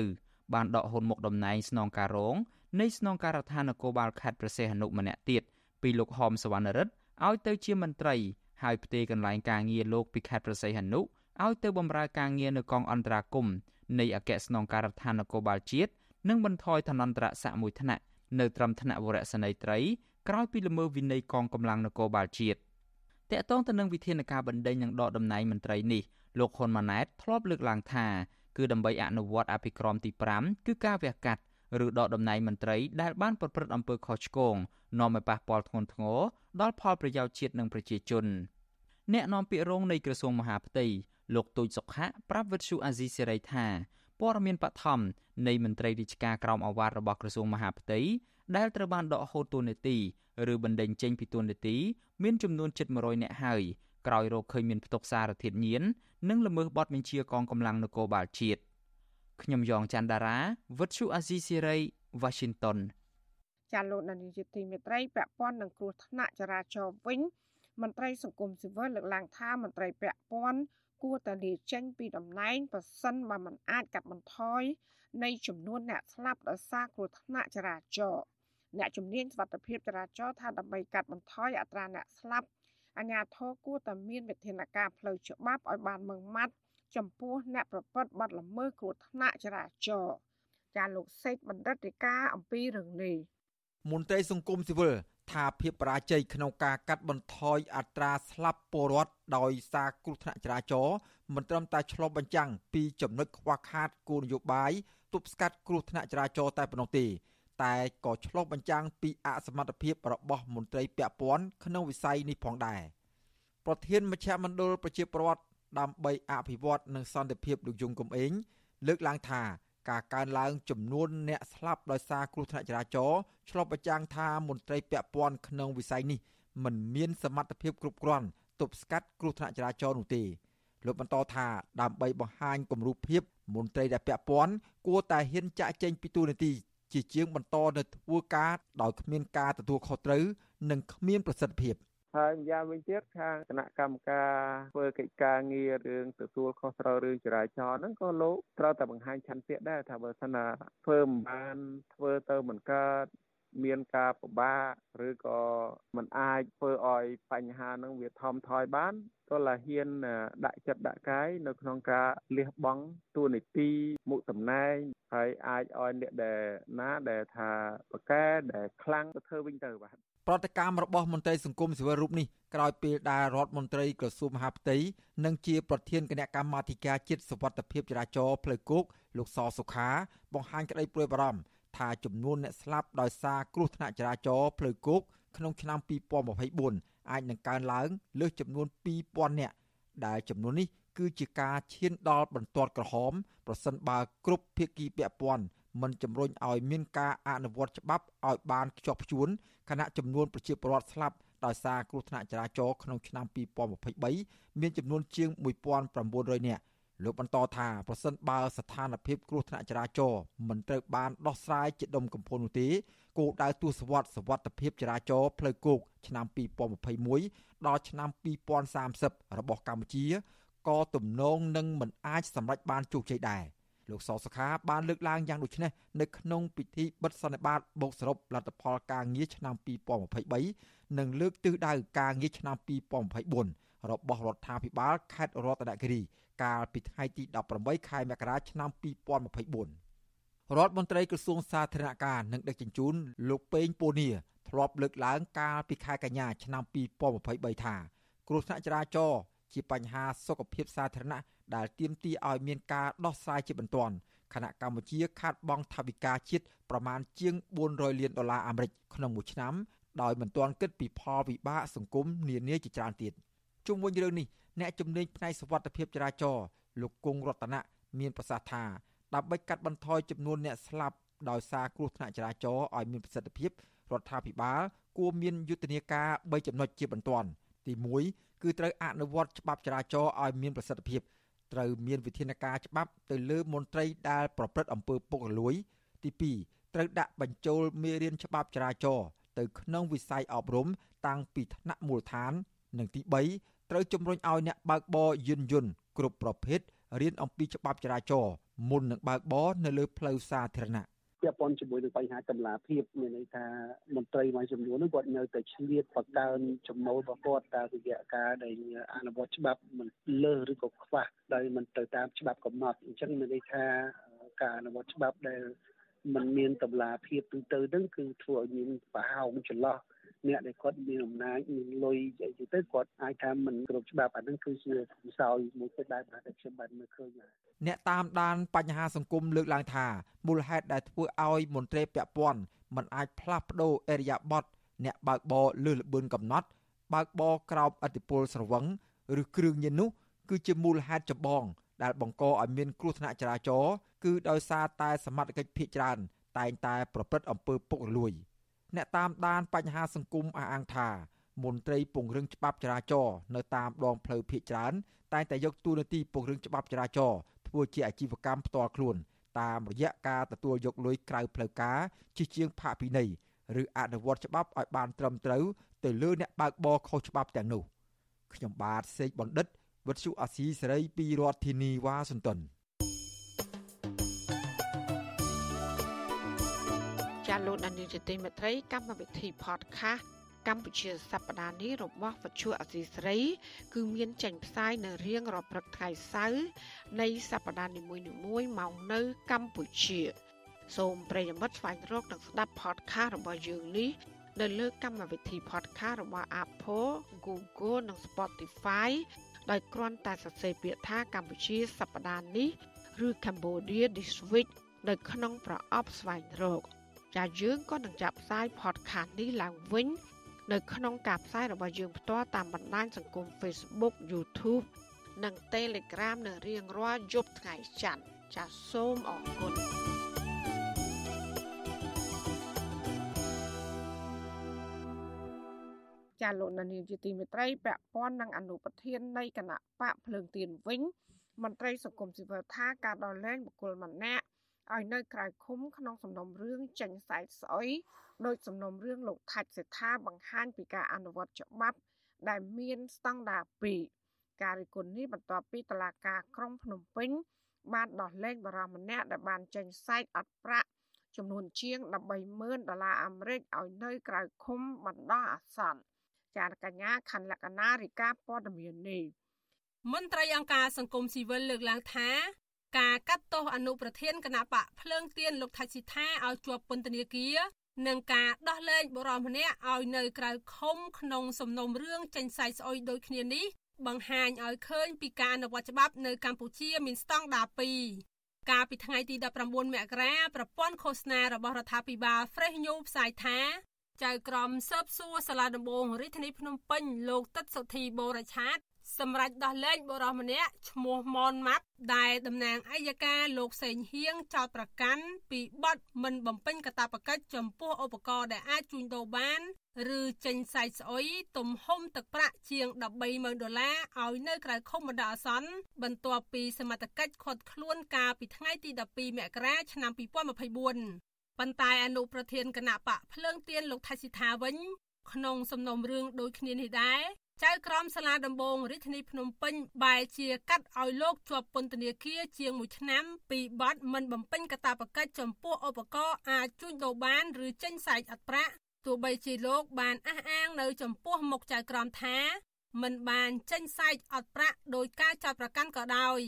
បានដកហូតមុខតំណែងស្នងការរងនៃស្នងការដ្ឋាននគរបាលខេត្តព្រះសីហនុម្នាក់ទៀតពីលោកហមសវណ្ណរិទ្ធឲ្យទៅជាមន្ត្រីហើយផ្ទេរកន្លែងការងារលោកពីខេត្តព្រះសីហនុឲ្យទៅបម្រើការងារនៅកងអន្តរាគមន៍នៃអគ្គស្នងការដ្ឋាននគរបាលជាតិនិងបន្ថយឋានន្តរស័ក្តិមួយថ្នាក់នៅត្រឹមថ្នាក់វរៈសេនីយ៍ត្រីក្រោយពីល្មើសវិន័យកងកម្លាំងនគរបាលជាតិតកតងទៅនឹងវិធានការបណ្ដេញនិងដកតំណែងមន្ត្រីនេះលោកហ៊ុនម៉ាណែតធ្លាប់លើកឡើងថា គឺដើម្បីអនុវត្តអភិក្រមទី5គឺការវះកាត់ឬដកតំណែងមន្ត្រីដែលបានប្រព្រឹត្តអំពើខុសឆ្គងនាំឲ្យប៉ះពាល់ធ្ងន់ធ្ងរដល់ផលប្រយោជន៍ជាតិនិងប្រជាជនអ្នកនាំពាក្យរងនៃក្រសួងមហាផ្ទៃលោកទូចសុខៈប្រាប់វិទ្យុអាស៊ីសេរីថាព័ត៌មានបឋមនៃមន្ត្រីរាជការក្រមអាវ៉ាត់របស់ក្រសួងមហាផ្ទៃដែលត្រូវបានដកហូតតួនាទីឬបណ្ដេញចេញពីតួនាទីមានចំនួនជិត100នាក់ហើយ ក្រោយរកឃើញមានផ្ទុកសារធាតុញៀននិងល្មើសបទបញ្ជាកងកម្លាំងនគរបាលជាតិខ្ញុំយ៉ងច័ន្ទដារាវិទ្យុអាស៊ីសេរី Washington ចាលោកនាយកទីមេត្រីពាក់ព័ន្ធនឹងគ្រោះថ្នាក់ចរាចរណ៍វិញមន្ត្រីសង្គមស៊ីវិលលើកឡើងថាមន្ត្រីពាក់ព័ន្ធគួរតែលាចេញពីតំណែងប្រសិនបើមិនអាចកាត់បន្ថយនៃចំនួនអ្នកស្លាប់ដោយសារគ្រោះថ្នាក់ចរាចរណ៍អ្នកជំនាញសុខភាពចរាចរណ៍ថាដើម្បីកាត់បន្ថយអត្រាអ្នកស្លាប់ អាជ្ញាធរគួរតែមានវិធានការផ្លូវច្បាប់ឲ្យបានម៉ឺងម៉ាត់ចំពោះអ្នកប្រព្រឹត្តបទល្មើសគ្រោះថ្នាក់ចរាចរណ៍ចាលោកសេកបណ្ឌិតរិកាអំពីរឿងនេះមន្ត្រីសង្គមស៊ីវិលថាភាពបរាជ័យក្នុងការកាត់បន្ថយអត្រាស្លាប់ពលរដ្ឋដោយសារគ្រោះថ្នាក់ចរាចរណ៍មិនត្រឹមតែឆ្លុះបញ្ចាំងពីចំណុចខ្វះខាតគោលនយោបាយទប់ស្កាត់គ្រោះថ្នាក់ចរាចរណ៍តែប៉ុណ្ណោះទេ តែក៏ឆ្លុះបញ្ចាំងពីអសមត្ថភាពរបស់មន្ត្រីពាក់ព័ន្ធក្នុងវិស័យនេះផងដែរប្រធានមជ្ឈមណ្ឌលប្រជាពលរដ្ឋដើម្បីអភិវឌ្ឍនិងសន្តិភាពលោកយងកំឯងលើកឡើងថាការកើនឡើងចំនួនអ្នកស្លាប់ដោយសារគ្រោះថ្នាក់ចរាចរណ៍ឆ្លុះបញ្ចាំងថាមន្ត្រីពាក់ព័ន្ធក្នុងវិស័យនេះមិនមានសមត្ថភាពគ្រប់គ្រាន់ទប់ស្កាត់គ្រោះថ្នាក់ចរាចរណ៍នោះទេលោកបន្តថាដើម្បីបង្ហាញគំរូភាពមន្ត្រីដែលពាក់ព័ន្ធគួរតែហ៊ានចាក់ចែងពីទូនាទី ជាជាងបន្តនៅធ្វើការដោយគ្មានការទទួលខុសត្រូវនិងគ្មានប្រសិទ្ធភាពហើយម្យ៉ាងវិញទៀតខាងគណៈកម្មការធ្វើកិច្ចការងាររឿងទទួលខុសត្រូវរឿងចរាចរណ៍ហ្នឹងក៏លោកត្រូវតែបង្ហាញឆន្ទៈដែរថាបើសិនណាធ្វើមិនបានធ្វើទៅមិនកើត មានការពិបាកឬក៏มันអាចធ្វើឲ្យបញ្ហានឹងវាថមថយបានក៏ឡាហ៊ានដាក់ចិត្តដាក់កាយនៅក្នុងការលះបង់ទួនាទីមុខតំណែងហើយអាចឲ្យអ្នកដែលណាដែលថាប្រកែដែលខ្លាំងទៅធ្វើវិញទៅបាទប្រតិកម្មរបស់មន្ត្រីសង្គមស៊ីវិលរូបនេះក្រោយពេលដែលរដ្ឋមន្ត្រីក្រសួងមហាផ្ទៃនិងជាប្រធានគណៈកម្មាធិការជាតិសុវត្ថិភាពចរាចរណ៍ផ្លូវគោកលោកសសុខាបង្ហាញក្តីព្រួយបារម្ភ ថាចំនួនអ្នកស្លាប់ដោយសារគ្រោះថ្នាក់ចរាចរណ៍ផ្លូវគោកក្នុងឆ្នាំ2024អាចនឹងកើនឡើងលើសចំនួន2000នាក់ដែលចំនួននេះគឺជាការឈានដល់បន្ទាត់ក្រហមប្រសិនបើគ្រប់ភាគីពាក់ព័ន្ធមិនជំរុញឲ្យមានការអនុវត្តច្បាប់ឲ្យបានខ្ជាប់ខ្ជួនខណៈចំនួនប្រជាពលរដ្ឋស្លាប់ដោយសារគ្រោះថ្នាក់ចរាចរណ៍ក្នុងឆ្នាំ2023មានចំនួនជាង1900នាក់ លោកបន្តថាប្រសិនបើស្ថានភាពគ្រោះថ្នាក់ចរាចរណ៍មិនត្រូវបានដោះស្រាយជាដុំកំភួននោះទេគោលដៅទស្សវត្សសវត្ថភាពចរាចរណ៍ផ្លូវគោកឆ្នាំ2021ដល់ឆ្នាំ2030របស់កម្ពុជាក៏ទំនងនឹងមិនអាចសម្រេចបានជោគជ័យដែរលោកសសុខាបានលើកឡើងយ៉ាងដូចនេះនៅក្នុងពិធីបិទសន្និបាតបូកសរុបលទ្ធផលការងារឆ្នាំ2023និងលើកទិសដៅការងារឆ្នាំ2024របស់រដ្ឋាភិបាលខេត្តរតនគិរី កាលពីថ្ងៃទី18ខែមករាឆ្នាំ2024រដ្ឋមន្ត្រីក្រសួងសាធារណការនិងដឹកជញ្ជូនលោកពេងពូនីធ្លាប់លើកឡើងកាលពីខែកញ្ញាឆ្នាំ2023ថាគ្រោះថ្នាក់ចរាចរណ៍ជាបញ្ហាសុខភាពសាធារណៈដែលទាមទារឲ្យមានការដោះស្រាយជាបន្ទាន់ខណៈកម្ពុជាខាតបង់ថវិកាជាតិប្រមាណជាង400លានដុល្លារអាមេរិកក្នុងមួយឆ្នាំដោយមិនទាន់គិតពីផលវិបាកសង្គមនានាជាច្រើនទៀតជុំវិញរឿងនេះ អ្នកជំនាញផ្នែកសុវត្ថិភាពចរាចរណ៍លោកគង់រតនៈមានប្រសាសន៍ថាដើម្បីកាត់បន្ថយចំនួនអ្នកស្លាប់ដោយសារគ្រោះថ្នាក់ចរាចរណ៍ឲ្យមានប្រសិទ្ធភាពរដ្ឋាភិបាលគួរមានយុទ្ធនាការ3ចំណុចជាបន្ទាន់ទី1គឺត្រូវអនុវត្តច្បាប់ចរាចរណ៍ឲ្យមានប្រសិទ្ធភាពត្រូវមានវិធានការច្បាប់ទៅលើមន្ត្រីដែលប្រព្រឹត្តអំពើពុករលួយ ទី2ត្រូវដាក់បញ្ចូលមេរៀនច្បាប់ចរាចរណ៍ទៅក្នុងវិស័យអប់រំតាំងពីថ្នាក់មូលដ្ឋាន និងទី3 ត្រូវជំរុញឲ្យអ្នកបើកបរយានយន្តគ្រប់ប្រភេទរៀនអំពីច្បាប់ចរាចរណ៍មុននឹងបើកបរនៅលើផ្លូវសាធារណៈពាក់ព័ន្ធជាមួយនឹងបញ្ហាកម្លាភាពមានន័យថាមន្ត្រីមួយចំនួននោះគាត់នៅតែឆ្លៀតបកើនចំណូលរបស់គាត់តាមរយៈការដែលអនុវត្តច្បាប់មិនលើសឬក៏ខ្វះដោយមិនទៅតាមច្បាប់កំណត់អញ្ចឹងមានន័យថាការអនុវត្តច្បាប់ដែលมันមានតម្លាភាពទូទៅហ្នឹងគឺធ្វើឲ្យមានប្រហោងចន្លោះ អ្នកដែលគាត់មានអំណាចមានលុយអីទៅគាត់អាចថាមិនគ្រប់ច្បាប់អាហ្នឹងគឺជាខ្សោយមួយទៀតដែលបាទខ្ញុំបានមើលឃើញអ្នកតាមដានបញ្ហាសង្គមលើកឡើងថាមូលហេតុដែលធ្វើឲ្យមន្ត្រីពាក់ព័ន្ធមិនអាចផ្លាស់ប្ដូរអេរយាប័តអ្នកបើកបរលើសល្បឿនកំណត់ បើកបរក្រោមអធិពលស្រវឹងឬគ្រឿងញៀននោះគឺជាមូលហេតុចម្បង ដែលបង្កឲ្យមានគ្រោះថ្នាក់ចរាចរណ៍គឺដោយសារតែសមត្ថកិច្ចភ ieck ច្រើនតែងតែប្រព្រឹត្តអំពើពុករលួយ អ្នកតាមដានបញ្ហាសង្គមអះអាងថាមន្ត្រីពង្រឹងច្បាប់ចរាចរណ៍នៅតាមដងផ្លូវភ ieck ច្រើនតែងតែយកតួនាទីពង្រឹងច្បាប់ចរាចរណ៍ធ្វើជាអាជីវកម្មផ្ទាល់ខ្លួន តាមរយៈការទទួលយកលុយក្រៅផ្លូវការជាជាងផាកពិន័យឬអនុវត្តច្បាប់ឲ្យបានត្រឹមត្រូវទៅលើអ្នកបើកបរខុសច្បាប់ទាំងនោះខ្ញុំបាទសេកបណ្ឌិតវិទ្យុអាស៊ីសេរីពីរដ្ឋធានីវ៉ាស៊ីនតោន ចាលោកដានីលជាទីមេត្រីកម្មវិធី podcast កម្ពុជាសប្តាហ៍នេះរបស់វិទ្យុអសីស្រី គឺមានចេញផ្សាយនៅរៀងរាល់ព្រឹកថ្ងៃសៅរ៍នៃសប្តាហ៍នីមួយៗមកនៅកម្ពុជា សូមប្រិយមិត្តស្វែងរកនិងស្ដាប់ podcast របស់យើងនេះនៅលើកម្មវិធី podcast របស់ Apple, Google និង Spotify ដោយគ្រាន់តែសរសេរពាក្យថាកម្ពុជាសប្តាហ៍នេះឬ Cambodia this week នៅក្នុងប្រអប់ស្វែងរក ចាយើងក៏នឹងចាប់ផ្សាយ podcast នេះឡើងវិញ នៅក្នុងការផ្សាយរបស់យើងផ្ទាល់តាមបណ្ដាញសង្គម Facebook YouTube និង Telegram នៅរៀងរាល់យប់ថ្ងៃច័ន្ទចាសសូមអរគុណចាលោកនានីជាទីមេត្រីពាក់ព័ន្ធនឹងអនុប្រធាននៃគណៈបកភ្លើងទៀនវិញមន្ត្រីសង្គមស៊ីវិលថាការដោះលែងបុគ្គលម្នាក់ ឲ្យនៅក្រៅឃុំក្នុងសំណុំរឿងចេញសែកស្អុយដោយសំណុំរឿងលោកថាច់សេដ្ឋាបង្ហាញពីការអនុវត្តច្បាប់ ដែលមានស្តង់ដារ2ការរិះគន់នេះបន្ទាប់ពីតឡាការក្រុងភ្នំពេញ បានដោះលែងបរិសម្នាក់ដែលបានចេញសែកអត់ប្រាក់ចំនួនជាង130,000ដុល្លារអាមេរិកឲ្យនៅក្រៅឃុំបណ្ដោះអាសន្នចារកញ្ញាខណ្ឌលក្ខណារិកាព័ត៌មាននេះមន្ត្រីអង្គការសង្គមស៊ីវិលលើកឡើងថា ការកាត់ទោសអនុប្រធានគណៈបកភ្លើងទៀនលោកថាស៊ីថាឲ្យជាប់ពន្ធនាគារនិងការដោះលែងបុរសម្នាក់ឲ្យនៅក្រៅឃុំក្នុងសំណុំរឿងចេញសាយស្អុយដូចគ្នានេះបង្ហាញឲ្យឃើញពីការអនុវត្តច្បាប់នៅកម្ពុជាមានស្តង់ដារ2កាលពីថ្ងៃទី19មករាប្រព័ន្ធឃោសនារបស់រដ្ឋាភិបាល Fresh News ផ្សាយថាចៅក្រមស៊ើបសួរសាលាដំបងរាជធានីភ្នំពេញលោកទឹកសុធីបូរឆាត សម្រាប់ដោះលែងបុរសម្នាក់ឈ្មោះម៉នម៉ាប់ដែលតំណាងអัยការលោកសេងហៀងចោតប្រកាន់ពីបទមិនបំពេញកាតព្វកិច្ចចំពោះឧបករណ៍ដែលអាចជួញដូរបាន ឬចេញសាយស្អុយទំហំទឹកប្រាក់ជាង130,000ដុល្លារឲ្យនៅក្រៅឃុំបណ្ដោះអាសន្នបន្ទាប់ពីសមត្ថកិច្ចឃាត់ខ្លួនកាលពីថ្ងៃទី12មករាឆ្នាំ2024ប៉ុន្តែអនុប្រធានគណៈបកភ្លើងទៀនលោកថៃសិដ្ឋាវិញ ក្នុងសំណុំរឿងដូចគ្នានេះដែរ ចៅក្រមសាលាដំបងរាជធានីភ្នំពេញបែរជាកាត់ឲ្យលោកជាប់ពន្ធនាគារជាង1ឆ្នាំពីបទមិនបំពេញកាតព្វកិច្ចចំពោះឧបករណ៍អាចជួញដូរបានឬចេញសាច់អត់ប្រាក់ទោះបីជាលោកបានអះអាងនៅចំពោះមុខចៅក្រមថាមិនបានចេញសាច់អត់ប្រាក់ដោយការចោទប្រកាន់ក៏ដោយ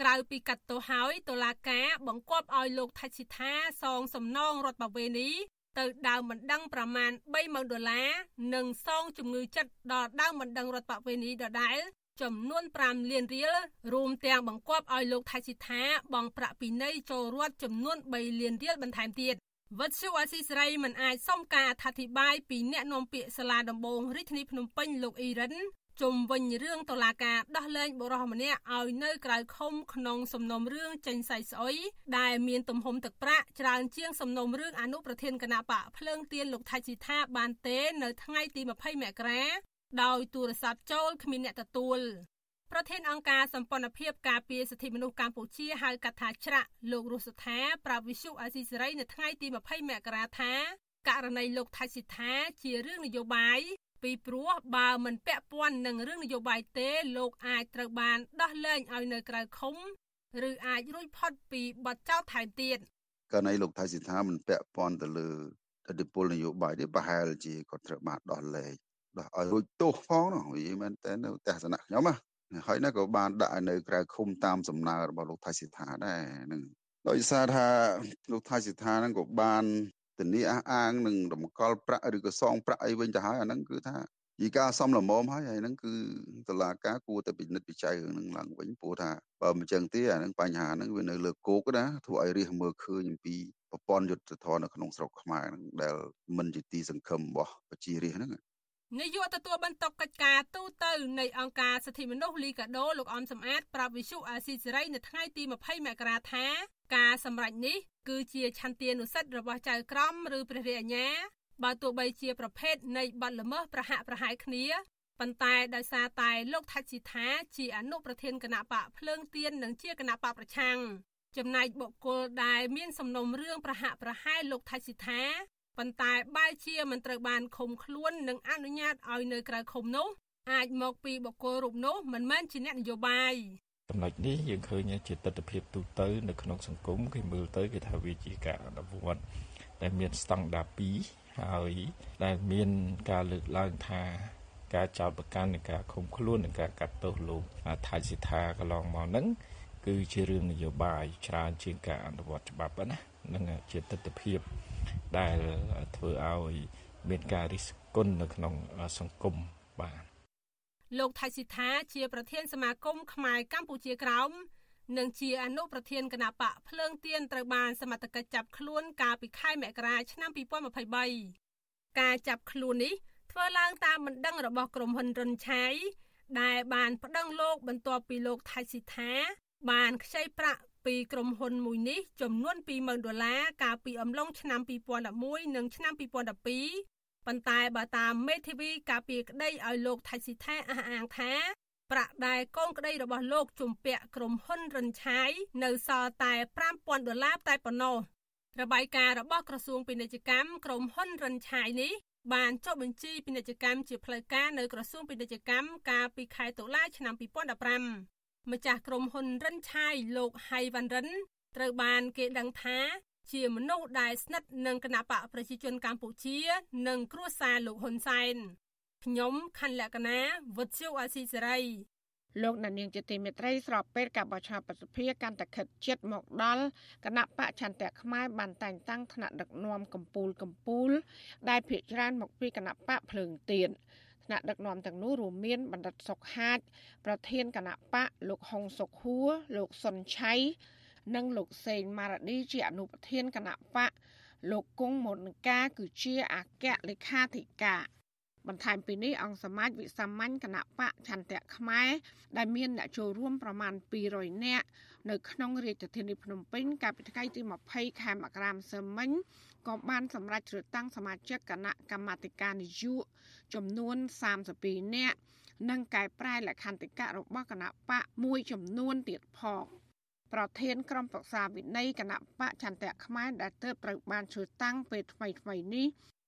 ក្រៅពីកាត់ទោសហើយតុលាការបង្គាប់ឲ្យលោកថៃសិដ្ឋាសងសំណងរដ្ឋបវេនី ទៅដើមបណ្ដឹងប្រមាណ30000ដុល្លារនិងសងជំងឺចិត្តដល់ដើមបណ្ដឹងរដ្ឋបវេនីដដែលចំនួន5លានរៀលរួមទាំងបង្គាប់ឲ្យលោកថៃសិដ្ឋាបង់ប្រាក់ពិន័យចូលរដ្ឋចំនួន3លានរៀលបន្ថែមទៀតវត្តជូអាស៊ីសេរីមិនអាចសុំការអធិប្បាយពីអ្នកនាំពាក្យសាលាដំបងរាជធានីភ្នំពេញលោកអ៊ីរិន ជុំវិញរឿងតឡាការដោះលែងបុរសម្នាក់ឲ្យនៅក្រៅឃុំក្នុងសំណុំរឿងចេញសៃស្អុយដែលមានទំហំទឹកប្រាក់ច្រើនជាងសំណុំរឿងអនុប្រធានគណៈបកភ្លើងទៀនលោកថៃស៊ីថាបានទេនៅថ្ងៃទី20មករាដោយទូរស័ព្ទចូលគ្មានអ្នកទទួលប្រធានអង្គការសម្ព័ន្ធភាពការពារសិទ្ធិមនុស្សកម្ពុជាហៅកាត់ថាច្រាក់លោករស់សុថាប្រាប់វិសុអាស៊ីសេរីនៅថ្ងៃទី20មករាថាករណីលោកថៃស៊ីថាជារឿងនយោបាយ ពីព្រោះបើមិនពាក់ព័ន្ធនឹងរឿងនយោបាយទេលោកអាចត្រូវបានដោះលែងឲ្យនៅក្រៅឃុំឬអាចរួចផុតពីបទចោទថែមទៀតករណីលោកថៃស៊ីថាមិនពាក់ព័ន្ធទៅលើឥទ្ធិពលនយោបាយទេប្រហែលជាគាត់ត្រូវបានដោះលែងដោះឲ្យរួចទោសផងនោះវាមែនតើនៅទស្សនៈខ្ញុំណាហើយណាក៏បានដាក់នៅក្រៅឃុំតាមសំណើរបស់លោកថៃសិដ្ឋាដែរនឹងដោយសារថាលោកថៃសិដ្ឋាហ្នឹងក៏បាន ធានាអះអាងនឹងរំកល់ប្រាក់ឬក៏សងប្រាក់អីវិញទៅហើយអាហ្នឹងគឺថាជាការសំលមមហើយហើយហ្នឹងគឺតឡាការគួរតែពិនិត្យវិច័យរឿងហ្នឹងឡើងវិញព្រោះថាបើមិនចឹងទេអាហ្នឹងបញ្ហាហ្នឹងវានៅលើគោកណាធ្វើឲ្យរិះមើលឃើញអំពីប្រព័ន្ធយុទ្ធធរនៅក្នុងស្រុកខ្មែរហ្នឹងដែលមិនជាទីសង្ឃឹមរបស់ប្រជារាស្ត្រហ្នឹង នាយកទទួលបន្ទុកកិច្ចការទូតទៅនៃអង្គការសិទ្ធិមនុស្សលីកាដូលោកអំសំអាតប្រាប់វិសុអាស៊ីសេរីនៅថ្ងៃទី20មករាថាការសម្រេចនេះគឺជាឆន្ទានុសិទ្ធិរបស់ចៅក្រមឬព្រះរាជអាជ្ញាបើទោះបីជាប្រភេទនៃបទល្មើសប្រហាក់ប្រហែលគ្នាប៉ុន្តែដោយសារតែលោកថាច់ស៊ីថាជាអនុប្រធានគណៈបកភ្លើងទៀននិងជាគណៈបកប្រឆាំងចំណែកបុគ្គលដែលមានសំណុំរឿងប្រហាក់ប្រហែលលោកថាច់ស៊ីថា ប៉ុន្តែបែរជាមិនត្រូវបានឃុំខ្លួននិងអនុញ្ញាតឲ្យនៅក្រៅឃុំនោះអាចមកពីបុគ្គលរូបនោះមិនមែនជាអ្នកនយោបាយចំណុចនេះយើងឃើញជាទស្សនវិជ្ជាទូទៅនៅក្នុងសង្គមគេមើលទៅគេថាវាជាការអនុវត្តដែលមានស្តង់ដារ2ហើយដែលមានការលើកឡើងថាការចោទប្រកាន់និងការឃុំខ្លួននិងការកាត់ទោសលោកថៃសិដ្ឋាកន្លងមកហ្នឹងគឺជារឿងនយោបាយច្រើនជាងការអនុវត្តច្បាប់ណានឹងជាទស្សនវិជ្ជា ដែលធ្វើឲ្យមានការរិះគន់នៅក្នុងសង្គមបាទលោកថៃសិដ្ឋាជាប្រធានសមាគមខ្មែរកម្ពុជាក្រោមនិងជាអនុប្រធានគណៈបកភ្លើងទៀនត្រូវបានសមត្ថកិច្ចចាប់ខ្លួនកាលពីខែមករាឆ្នាំ2023ការចាប់ខ្លួននេះធ្វើឡើងតាមបណ្ដឹងរបស់ក្រុមហ៊ុនរុនឆៃដែលបានប្តឹងលោកបន្ទាប់ពីលោកថៃសិដ្ឋាបានខ្ចីប្រាក់ ពីក្រុមហ៊ុនមួយនេះចំនួន20,000ដុល្លារកាលពីអំឡុងឆ្នាំ2011និងឆ្នាំ2012ប៉ុន្តែបើតាមមេធាវីការពីក្តីឲ្យលោកថៃស៊ីថាអះអាងថាប្រាក់ដែលកូនក្តីរបស់លោកជំពាក់ក្រុមហ៊ុនរិនឆាយនៅសល់តែ5000ដុល្លារតែប៉ុណ្ណោះរបាយការណ៍របស់ក្រសួងពាណិជ្ជកម្មក្រុមហ៊ុនរិនឆាយនេះបានចុះបញ្ជីពាណិជ្ជកម្មជាផ្លូវការនៅក្រសួងពាណិជ្ជកម្មកាលពីខែតុលាឆ្នាំ2015 ម្ចាស់ក្រុមហ៊ុនរិនឆាយលោកហៃវ៉ាន់រិនត្រូវបានគេដឹងថាជាមនុស្សដែលស្និទ្ធនឹងគណបកប្រជាជនកម្ពុជា និងគ្រួសារលោកហ៊ុនសែនខ្ញុំខណ្ឌលក្ខណាវុទ្ធុអាស៊ីសេរីលោកណានៀងជាទីមេត្រីស្របពេលការបោះឆ្នោតប្រសិទ្ធភាពកាន់តែខិតជិតមកដល់គណៈបកចន្ទៈខ្មែរបានតែងតាំងថ្នាក់ដឹកនាំកម្ពុជាកម្ពុជាដែលភាកច្រើនមកពីគណៈបកភ្លើងទៀន ថ្នាក់ដឹកនាំទាំងនោះរួមមានបណ្ឌិតសុកហាជប្រធានគណៈបកលោកហុងសុខហួរលោកសុនឆៃនិងលោកសេងម៉ារ៉ាឌីជាអនុប្រធានគណៈបកលោកគង់មុនកាគឺជាអគ្គលេខាធិការបន្ថែមពីនេះអង្គសមាជវិសាមញ្ញគណៈបកឆន្ទៈខ្មែរដែលមានអ្នកចូលរួមប្រមាណ200នាក់នៅក្នុងរាជធានីភ្នំពេញកាលពីថ្ងៃទី20ខែមករាម្សិលមិញ ក៏បានសម្រេចជ្រើសតាំងសមាជិកគណៈកម្មាធិការនយោបាយចំនួន32នាក់និងកែប្រែលក្ខន្តិកៈរបស់គណៈបកមួយចំនួនទៀតផងប្រធានក្រុមប្រឹក្សាវិន័យគណៈបកចន្ទៈខ្មែរដែលទើបត្រូវបានជ្រើសតាំងពេលថ្មីថ្មីនេះ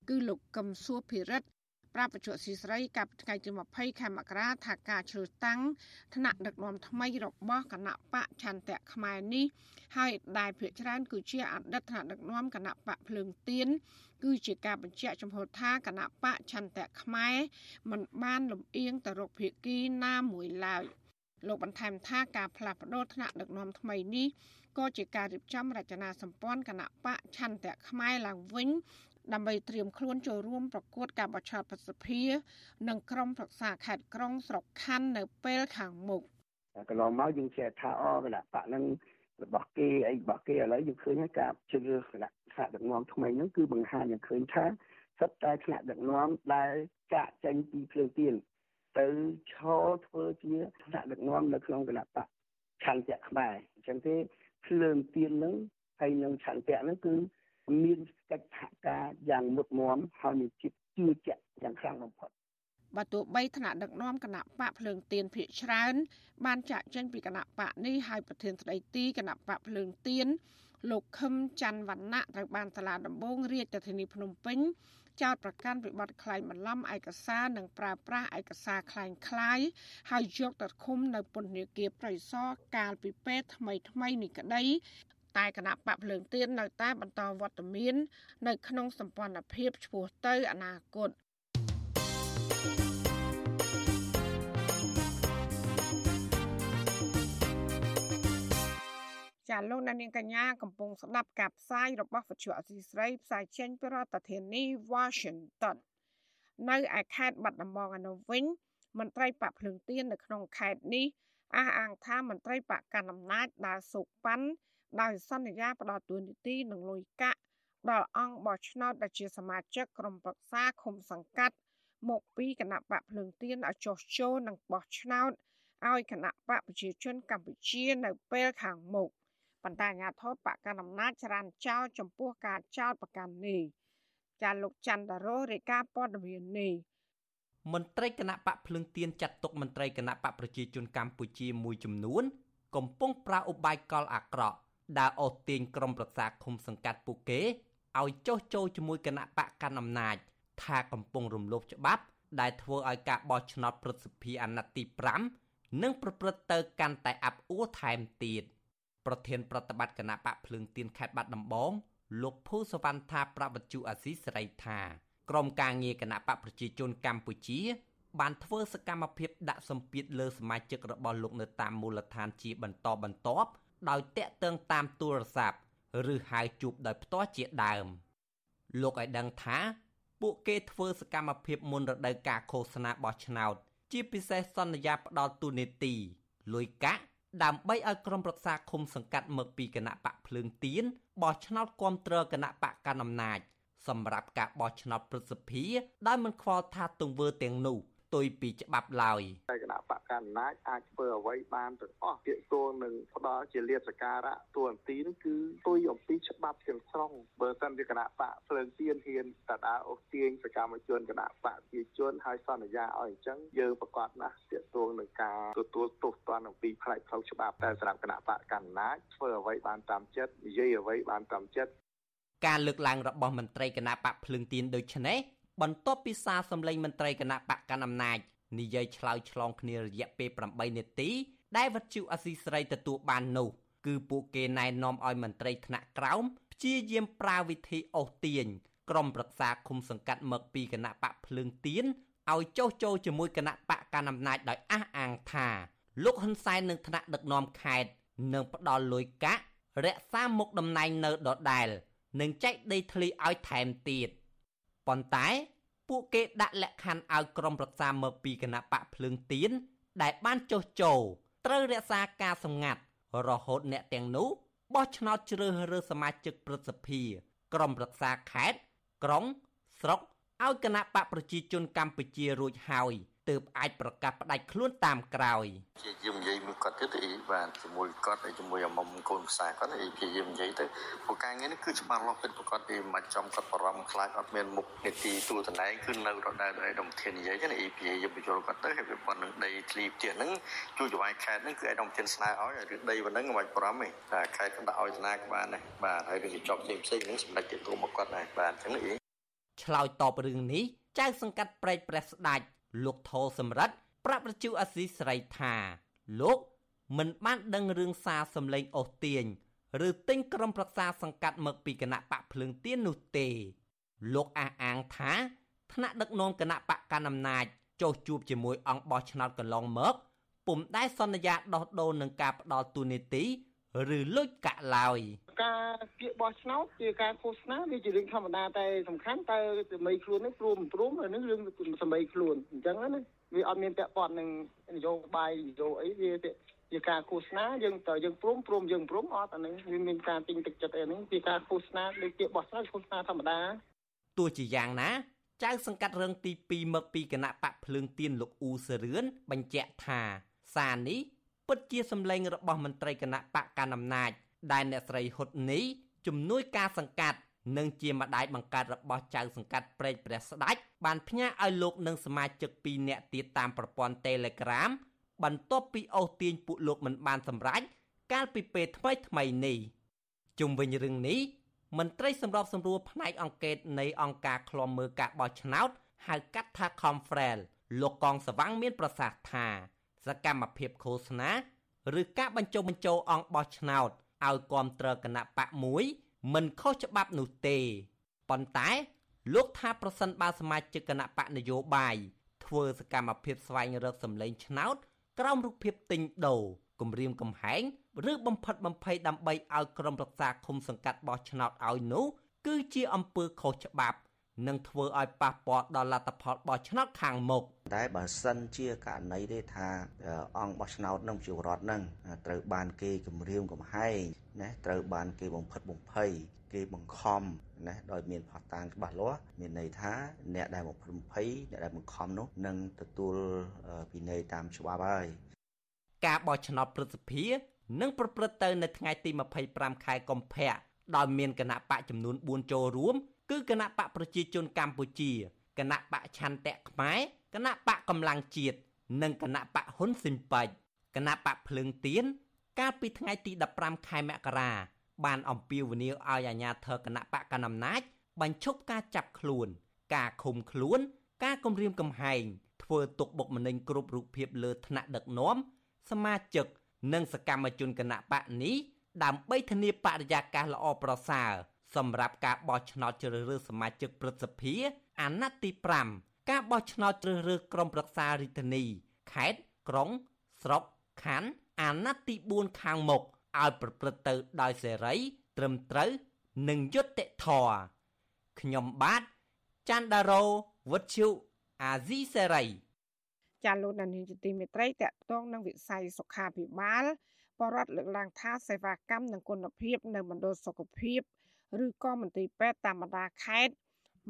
គឺលោកកឹមសុភិរិទ្ធ ប្រាប់បច្ចុប្បន្នស៊ីស្រីកាលពីថ្ងៃទី20ខែមករាថាការជ្រើសតាំងថ្នាក់ដឹកនាំថ្មីរបស់គណៈបកឆន្ទៈខ្មែរនេះហើយដែលភាគច្រើនគឺជាអតីតថ្នាក់ដឹកនាំគណៈបកភ្លើងទៀនគឺជាការបញ្ជាក់ចំហថាគណៈបកឆន្ទៈខ្មែរមិនបានលំអៀងទៅរកភាគីណាមួយឡើយលោកបន្ថែមថាការផ្លាស់ប្ដូរថ្នាក់ដឹកនាំថ្មីនេះក៏ជាការរៀបចំរចនាសម្ព័ន្ធគណៈបកឆន្ទៈខ្មែរឡើងវិញ ដើម្បីត្រៀមខ្លួនចូលរួមប្រកួតការបោះឆ្នោតប្រសិទ្ធភាពនិងក្រុមប្រឹក្សាខេត្តក្រុងស្រុកខណ្ឌនៅពេលខាងមុខកន្លងមកយើងចេះថាអគណៈបកនឹងរបស់គេអីរបស់គេឥឡូវយើងឃើញហើយការជ្រើសគណៈថ្នាក់ដឹកនាំថ្មីហ្នឹងគឺបង្ហាញឲ្យឃើញថាសិតតែថ្នាក់ដឹកនាំដែលចាក់ចេញពីភ្លើងទៀនទៅឈរធ្វើជាថ្នាក់ដឹកនាំនៅក្នុងគណៈបកឆន្ទៈខ្មែរអញ្ចឹងទេភ្លើងទៀននឹងហើយនឹងឆន្ទៈនឹងគឺ មានកិច្ចសហការយ៉ាងមុតមមហើយមានចិត្តជឿជាក់យ៉ាងខ្លាំងបំផុតបាទទោះបីថ្នាក់ដឹកនាំគណៈបកភ្លើងទៀនភាកច្រើន បានចាក់ចេញពីគណៈបកនេះហើយប្រធានស្ដីទីគណៈបកភ្លើងទៀនលោកខឹមច័ន្ទវណ្ណៈត្រូវបានសាលាដំបងរាជធានីភ្នំពេញចោទប្រកាន់ពីបទក្លែងបន្លំឯកសារនិងប្រើប្រាស់ឯកសារក្លែងក្លាយហើយយកទៅឃុំនៅពន្ធនាគារប្រៃសណកាលពីពេលថ្មីថ្មីនេះក្តី តែគណៈបកភ្លើងទៀននៅតែបន្តវត្តមាន នៅក្នុងសម្ព័ន្ធភាពឆ្ពោះទៅអនាគតចាលោកនាងកញ្ញាកំពុងស្ដាប់ការផ្សាយរបស់វិទ្យុអសីស្រីផ្សាយចេញពីរដ្ឋធានី Washington នៅឯខេត្តបាត់ដំបងឯនោះវិញមន្ត្រីបកភ្លើងទៀននៅក្នុងខេត្តនេះអះអាងថាមន្ត្រីបកកណ្ដាលអំណាចដើរសូកប៉ាន់ ដោយសន្យាផ្ដល់ទួនាទីនិងលុយកាក់ដល់អង្គបោះឆ្នោតដែលជាសមាជិកក្រុមប្រឹក្សាឃុំសង្កាត់មកពីគណៈបកភ្លើងទៀនឲ្យចុះចូលនិងបោះឆ្នោតឲ្យគណៈបកប្រជាជនកម្ពុជានៅពេលខាងមុខប៉ុន្តែអាញាធរបកកណ្ដាលអំណាចចរានចោលចំពោះការចោលប្រកាន់នេះចាលោកច័ន្ទរោរាយការណ៍ព័ត៌មាននេះមន្ត្រីគណៈបកភ្លឹងទៀនចាត់ទុកមន្ត្រីគណៈបកប្រជាជនកម្ពុជាមួយចំនួន កំពុងប្រើឧបាយកលអាក្រក់ ដើរអូសទាញក្រុមប្រឹក្សាឃុំសង្កាត់ពួកគេឲ្យចុះចូលជាមួយគណៈបកកណ្ដាលអំណាច ថាកំពុងរំលោភច្បាប់ ដែលធ្វើឲ្យការបោះឆ្នោតប្រសិទ្ធភាពអាណត្តិទី5នឹងប្រព្រឹត្តទៅកាន់តែអាប់អួរថែមទៀតប្រធានប្រតិបត្តិគណៈបកភ្លើងទៀនខេត្តបាត់ដំបងលោកភូសវណ្ណថាប្រវត្តិអាស៊ីសេរីថាក្រុមការងារគណៈបកប្រជាជនកម្ពុជា បានធ្វើសកម្មភាពដាក់សម្ពាធលើសមាជិករបស់លោកនៅតាមមូលដ្ឋានជាបន្តបន្ទាប់ ដោយតាក់ទងតាមទូរស័ព្ទឬហៅជួបដោយផ្ទាល់ជាដើម លោកឲ្យដឹងថា ពួកគេធ្វើសកម្មភាពមុនរដូវកាលឃោសនាបោះឆ្នោត ជាពិសេសសន្យាផ្ដល់ទូនេតិលុយកាក់ដើម្បីឲ្យក្រុមប្រឹក្សាឃុំសង្កាត់មកពីគណៈបកភ្លើងទៀនបោះឆ្នោតគ្រប់គ្រងគណៈបកកណ្ដាលអំណាចសម្រាប់ការបោះឆ្នោតព្រឹទ្ធសភាដោយមិនខ្វល់ថាទង្វើទាំងនោះផ្ទុយពីច្បាប់ឡើយតែគណៈបកកណ្ដាលអាចធ្វើអ្វីបានទាំងអស់ពាក្យគោលនឹងផ្ដល់ជាលាភសការៈទួនាទីនេះគឺផ្ទុយអំពីច្បាប់ទាំងស្រុងបើសិនជាគណៈបកភ្លើងទៀនហ៊ានតដាអូសទាញសកម្មជនគណៈបកប្រជាជនហើយសន្យាឲ្យអញ្ចឹងយើងប្រកាសណាស់ទាក់ទងនឹងការទទួលទោសទណ្ឌអំពីផ្នែកផ្លូវច្បាប់តែសម្រាប់គណៈបកកណ្ដាលធ្វើអ្វីបានតាមចិត្តនិយាយអ្វីបានតាមចិត្តការលើកឡើងរបស់មន្ត្រីគណៈបកភ្លើងទៀនដូចនេះ បន្ទាប់ពីសារសម្លេងមន្ត្រីគណៈបកកណ្ដាលអំណាចនិយាយឆ្លើយឆ្លងគ្នារយៈពេល8នាទីដែលវត្ថុអសីស្រីទទួលបាននោះគឺពួកគេណែនាំឲ្យមន្ត្រីថ្នាក់ក្រោមព្យាយាមប្រើវិធីអូសទាញក្រុមប្រឹក្សាឃុំសង្កាត់មកពីគណៈបកភ្លើងទៀនឲ្យចុះចូលជាមួយគណៈបកកណ្ដាលអំណាចដោយអះអាងថាលោកហ៊ុនសែននឹងថ្នាក់ដឹកនាំខេត្តនឹងផ្ដល់លុយកាក់រក្សាមុខតំណែងនៅដដែលនិងចែកដីធ្លីឲ្យថែមទៀត ប៉ុន្តែពួកគេដាក់លក្ខខណ្ឌឲ្យក្រុមប្រឹក្សាមកពីគណៈបកភ្លើងទៀនដែលបានចុះចូលត្រូវរក្សាការសម្ងាត់រហូតអ្នកទាំងនោះបោះឆ្នោតជ្រើសរើសសមាជិកព្រឹទ្ធសភាក្រុមប្រឹក្សាខេត្តក្រុងស្រុកឲ្យគណៈបកប្រជាជនកម្ពុជារួចហើយ ទើបអាចប្រកាសផ្ដាច់ខ្លួនតាមក្រោយជាយាមនិយាយមួយគាត់ទៀតអីបាទជាមួយគាត់ហើយជាមួយអាមុំកូនភាសាគាត់អីជាយាមនិយាយទៅពួកការងារនេះគឺច្បាស់លាស់ពិតប្រកបពីមិនចំគាត់បារម្ភខ្លាចអត់មានមុខនីតិទូតំណែងគឺនៅរដូវដែលដំធាននិយាយចឹងអីពីយាមបញ្យល់គាត់ទៅហើយវាប៉ុណ្្នឹងដីធ្លីផ្ទះហ្នឹងជួយចវាយខេតហ្នឹងគឺឯកឧទានស្នើឲ្យឬដីប៉ុណ្្នឹងមិនបារម្ភទេតែខេតក៏ដាក់ឲ្យស្នើក៏បានដែរបាទហើយវាចប់ផ្សេងផ្សេងហ្នឹងសម្ដេចទៅមកគាត់ដែរបាទចឹងអីឆ្លើយតបរឿងនេះចៅសង្កាត់ប្រែកព្រះស្ដាច់ លោកថោសម្រិទ្ធប្រាប់ប្រជាអសីស្រីថាលោកមិនបានដឹងរឿងសារសម្លេងអូសទាញឬទិញក្រុមប្រឹក្សាសង្កាត់មកពីគណៈបកភ្លើងទៀននោះទេ លោកអះអាងថាថ្នាក់ដឹកនាំគណៈបកកណ្ដាលអំណាចចុះជួបជាមួយអង្គបោះឆ្នោតកន្លងមកពុំដែលសន្យាដោះដូរនឹងការផ្ដល់ទូនីតិ ឬលុយកាក់ឡើយការគៀកបោះឆ្នោតជាការឃោសនាវាជារឿងធម្មតាតែសំខាន់តើសម័យខ្លួននេះព្រមព្រមនឹងរឿងសម័យខ្លួនអញ្ចឹងណាវាអត់មានពាក់ព័ន្ធនឹងនយោបាយនយោអីវាជាការឃោសនាយើងតើយើងព្រមព្រមយើងព្រមអត់អានឹងវាមានការទិញទឹកចិត្តអីហ្នឹងជាការឃោសនាដូចជាបោះឆ្នោតឃោសនាធម្មតាទោះជាយ៉ាងណាចៅសង្កាត់រងទី2មកពីគណៈបកភ្លើងទៀនលោកអ៊ូសរឿនបញ្ជាក់ថាសារនេះ ពិតជាសម្លេងរបស់មន្ត្រីគណៈបកកណ្ដាលអំណាចដែលអ្នកស្រីហ៊ុតនេះជំនួយការសង្កាត់និងជាម្ដាយបង្កើតរបស់ចៅសង្កាត់ព្រែកព្រះស្ដេចបានផ្ញើឲ្យលោកនិងសមាជិក2នាក់ទៀតតាមប្រព័ន្ធ Telegram បន្ទាប់ពីអូសទាញពួកលោកមិនបានសម្រេចកាលពីពេលថ្មីថ្មីនេះជុំវិញរឿងនេះមន្ត្រីសម្របសម្រួលផ្នែកអង្គការនៃអង្គការឃ្លាំមើលការបោះឆ្នោតហៅកាត់ថា Confrel លោកកងសវាងមានប្រសាសន៍ថា សកម្មភាពឃោសនាឬការបញ្ចុះបញ្ចូលអង្គបោះឆ្នោតឲ្យគ្រប់គ្រងគណៈបកមួយមិនខុសច្បាប់នោះទេប៉ុន្តែលោកថាប្រសិនបើសមាជិកគណៈបកនយោបាយធ្វើសកម្មភាពស្វែងរកសម្លេងឆ្នោតក្រោមរូបភាពទិញដូរគម្រាមកំហែងឬបំផិតបំភ័យដើម្បីឲ្យក្រុមប្រឹក្សាឃុំសង្កាត់បោះឆ្នោតឲ្យនោះគឺជាអំពើខុសច្បាប់ នឹងធ្វើឲ្យប៉ះពាល់ដល់លទ្ធផលបោះឆ្នោតខាងមុខតែបើសិនជាករណីទេថាអង្គបោះឆ្នោតនឹងជារដ្ឋនឹងត្រូវបានគេគម្រាមកំហែងណាត្រូវបានគេបំផិតបំភ័យគេបង្ខំណាដោយមានផុសតាងច្បាស់លាស់មានន័យថាអ្នកដែលបំផិតបំភ័យអ្នកដែលបង្ខំនោះនឹងទទួលពិន័យតាមច្បាប់ហើយការបោះឆ្នោតព្រឹទ្ធសភានឹងប្រព្រឹត្តទៅនៅថ្ងៃទី25ខែកុម្ភៈដោយមានគណៈបកចំនួន4ចូលរួម គឺគណៈបកប្រជាជនកម្ពុជាគណៈបកឆន្ទៈខ្មែរគណៈបកកម្លាំងជាតិនិងគណៈបកហ៊ុនស៊ិនប៉ាច់គណៈបកភ្លើងទៀនកាលពីថ្ងៃទី15ខែមករាបានអំពាវនាវឲ្យអាជ្ញាធរគណៈបកកណ្ដាលអំណាចបញ្ឈប់ការចាប់ខ្លួន ការឃុំខ្លួន ការគំរាមកំហែងធ្វើទុកបុកម្នេញគ្រប់រូបភាពលើថ្នាក់ដឹកនាំសមាជិកនិងសកម្មជនគណៈបកនេះដើម្បីធានាបរិយាកាសល្អប្រសើរ សម្រាប់ការបោះឆ្នោតជ្រើសរើសសមាជិកព្រឹទ្ធសភាអាណត្តិទី5ការបោះឆ្នោតជ្រើសរើសក្រុមប្រឹក្សារាជធានីខេត្តក្រុង ស្រុកខណ្ឌអាណត្តិទី4ខាងមុខឲ្យប្រព្រឹត្តទៅដោយសេរី ត្រឹមត្រូវនិងយុត្តិធម៌ខ្ញុំបាទច័ន្ទដារោវុទ្ធុអាស៊ីសេរីចាលោកនានីជាទីមេត្រីតកតងនឹងវិស័យសុខាភិបាលបរដ្ឋលើកឡើងថាសេវាកម្មនិងគុណភាពនៅមណ្ឌលសុខភាព ឬក៏មន្ទីរពេទ្យតាមបណ្ដាខេត្ត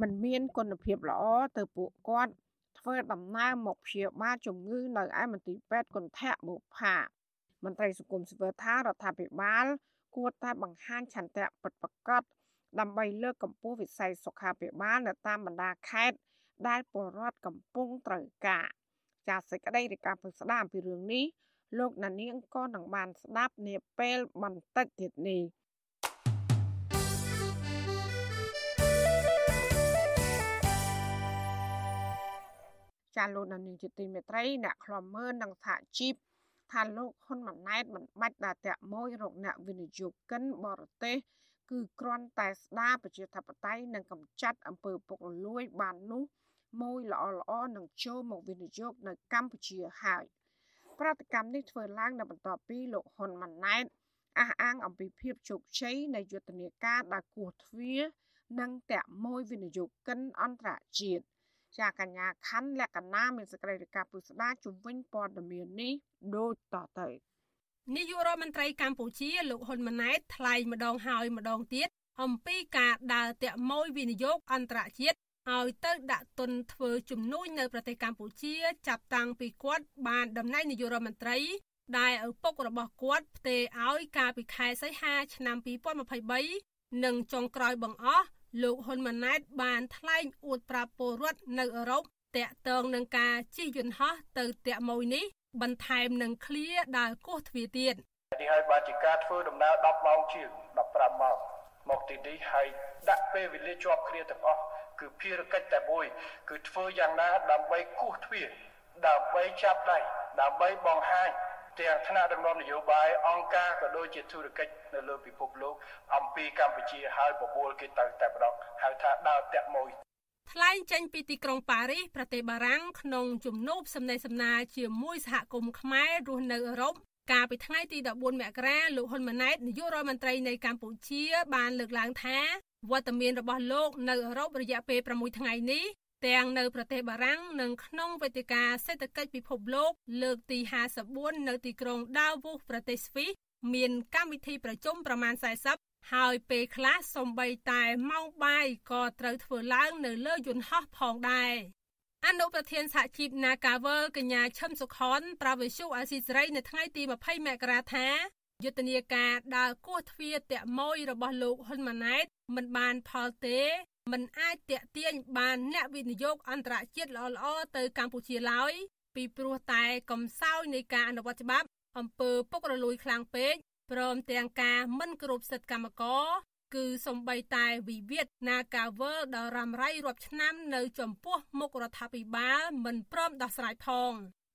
มันមានគុណភាពល្អទៅពួកគាត់ធ្វើដំណើរមកព្យាបាលជំងឺនៅឯមន្ទីរពេទ្យគន្ធបុប្ផាមន្ត្រីសង្គមស៊ីវិលថារដ្ឋាភិបាល គួរតែបង្ហាញឆន្ទៈពិតប្រាកដដើម្បីលើកកម្ពស់វិស័យសុខាភិបាលនៅតាមបណ្ដាខេត្តដែលពលរដ្ឋកំពុងត្រូវការចាសសេចក្តីរាយការណ៍ពិស្ដារអំពីរឿងនេះលោកណានៀងក៏នឹងបានស្ដាប់នាពេលបន្តិចទៀតនេះ ចាលោកនានីជាទីមេត្រីអ្នកខ្លំមើលនិងសហជីពថាលោកហ៊ុនម៉ាណែតមិនបាច់ដាក់តាក់មួយរកអ្នកវិនិយោគិនបរទេសគឺគ្រាន់តែស្ដារប្រជាធិបតេយ្យនិងកម្ចាត់អំពើពុករលួយបាននោះមួយល្អល្អនឹងចូលមកវិនិយោគនៅកម្ពុជាហើយប្រតិកម្មនេះធ្វើឡើងនៅបន្ទាប់ពីលោកហ៊ុនម៉ាណែតអះអាងអំពីភាពជោគជ័យនៃយុទ្ធនាការដែលគោះទ្វារនិងតាក់មួយវិនិយោគិនអន្តរជាតិ ចាកញ្ញាខណ្ឌលក្ខណៈមានសេចក្តីរាយការណ៍ពុស្ដាជំវិញព័ត៌មាននេះដូចតទៅនាយករដ្ឋមន្ត្រីកម្ពុជាលោកហ៊ុនម៉ាណែតថ្លែងម្ដងហើយម្ដងទៀតអំពីការដើរតាក់ម៉ួយវិនិយោគអន្តរជាតិឲ្យទៅដាក់ទុនធ្វើជំនួយនៅប្រទេសកម្ពុជា ចាប់តាំងពីគាត់បានតំណែងនាយករដ្ឋមន្ត្រីដែលឪពុករបស់គាត់ផ្ទេរឲ្យកាលពីខែសីហាឆ្នាំ2023និងចុងក្រោយបង្អស់ លោកហ៊ុនម៉ាណែតបានថ្លែងអួតប្រាប់ពលរដ្ឋនៅអឺរ៉ុបតាក់ទងនឹងការជិះយន្តហោះទៅតាក់ម៉ួយនេះបន្ថែមនឹងឃ្លាដើរគោះទ្វារទៀតនេះហើយបានជាការធ្វើដំណើរ10ម៉ោងជាង15ម៉ោងមកទីនេះហើយដាក់ពេលវេលាជាប់គ្នាទាំងអស់គឺភារកិច្ចតែមួយ គឺធ្វើយ៉ាងណាដើម្បីគោះទ្វារដើម្បីចាប់ដៃដើម្បីបង្ហាញ ទាំងថ្នាក់ដឹកនាំនយោបាយអង្គការក៏ដូចជាធុរកិច្ចនៅលើពិភពលោកអំពីកម្ពុជាហើយបបួលគេទៅតែម្ដងហៅថាដើរតាក់មួយថ្លែងចេញពីទីក្រុងប៉ារីសប្រទេសបារាំងក្នុងជំនួបសំណេះសំណាលជាមួយសហគមន៍ខ្មែររស់នៅអឺរ៉ុបកាលពីថ្ងៃទី14មករាលោកហ៊ុនម៉ាណែតនាយករដ្ឋមន្ត្រីនៃកម្ពុជាបានលើកឡើងថាវត្តមានរបស់លោកនៅអឺរ៉ុបរយៈពេល6ថ្ងៃនេះ ទាំងនៅប្រទេសបារាំងនិងក្នុងវេទិកាសេដ្ឋកិច្ចពិភពលោក លើកទី54នៅទីក្រុង Davos ប្រទេសស្វីសមានកម្មវិធីប្រជុំប្រមាណ40ហើយពេលខ្លះសំបីតែម៉ោងបាយក៏ត្រូវធ្វើឡើងនៅលើយន្តហោះផងដែរអនុប្រធានសហជីព Nagavel កញ្ញាឈឹមសុខនប្រាវិសុអាស៊ីសេរីនៅថ្ងៃទី20មករាថាយុទ្ធនាការដើរគោះទ្វារតាក់ម៉ួយរបស់លោកហ៊ុនម៉ាណែតមិនបានផលទេ មិនអាចតាក់ទាញបានអ្នកវិនិយោគអន្តរជាតិល្អៗទៅកម្ពុជាឡើយពីព្រោះតែកំសោយនៃការអនុវត្តច្បាប់អំពើពុករលួយខ្លាំងពេកព្រមទាំងការមិនគោរពសិទ្ធិកម្មករគឺសំបីតែវិវាទនាការវើដ៏រ៉ាំរ៉ៃរាប់ឆ្នាំនៅចំពោះមុខរដ្ឋាភិបាលមិនព្រមដោះស្រាយផង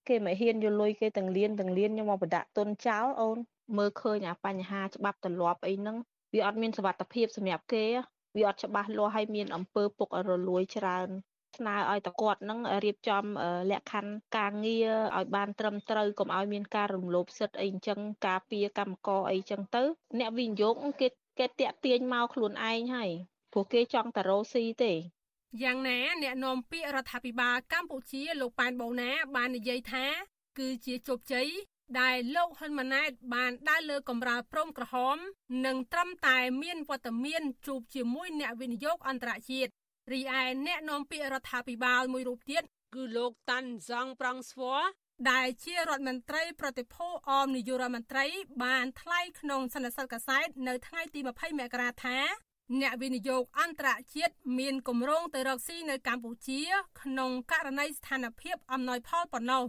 គេមិនហ៊ានយកលុយគេទាំងលៀនទាំងលៀនខ្ញុំមកបដាក់ទុនចោលអូនមើលឃើញអាបញ្ហាច្បាប់ទម្លាប់អីហ្នឹងវាអត់មានសវត្ថភាពសម្រាប់គេ វាអត់ច្បាស់លាស់ហើយមានអំពើពុករលួយច្រើនស្នើឲ្យតគាត់នឹងរៀបចំលក្ខខណ្ឌការងារឲ្យបានត្រឹមត្រូវកុំឲ្យមានការរំលោភសិទ្ធិអីអញ្ចឹងការពារកម្មករអីអញ្ចឹងទៅ អ្នកវិនិយោគគេគេតាក់ទាញមកខ្លួនឯងហើយព្រោះគេចង់តែរកស៊ីទេយ៉ាងណាអ្នកនាំពាក្យរដ្ឋាភិបាលកម្ពុជាលោកប៉ែនបូណាបាននិយាយថា គឺជាជោគជ័យ ដែលលោកហ៊ុនម៉ាណែតបានដើរលើកំរាលព្រំក្រហម និងត្រឹមតែមានវត្តមានជួបជាមួយអ្នកវិនិយោគអន្តរជាតិរីឯអ្នកនាំពាក្យរដ្ឋាភិបាលមួយរូបទៀតគឺលោកតាន់សង់ប្រងស្វ័រដែលជារដ្ឋមន្ត្រីប្រតិភូអមនាយករដ្ឋមន្ត្រី បានថ្លែងក្នុងសន្និសីទកាសែតនៅថ្ងៃទី20មករាថាអ្នកវិនិយោគអន្តរជាតិមានគម្រោងទៅរកស៊ីនៅកម្ពុជា ក្នុងករណីស្ថានភាពអំណោយផលប៉ុណ្ណោះ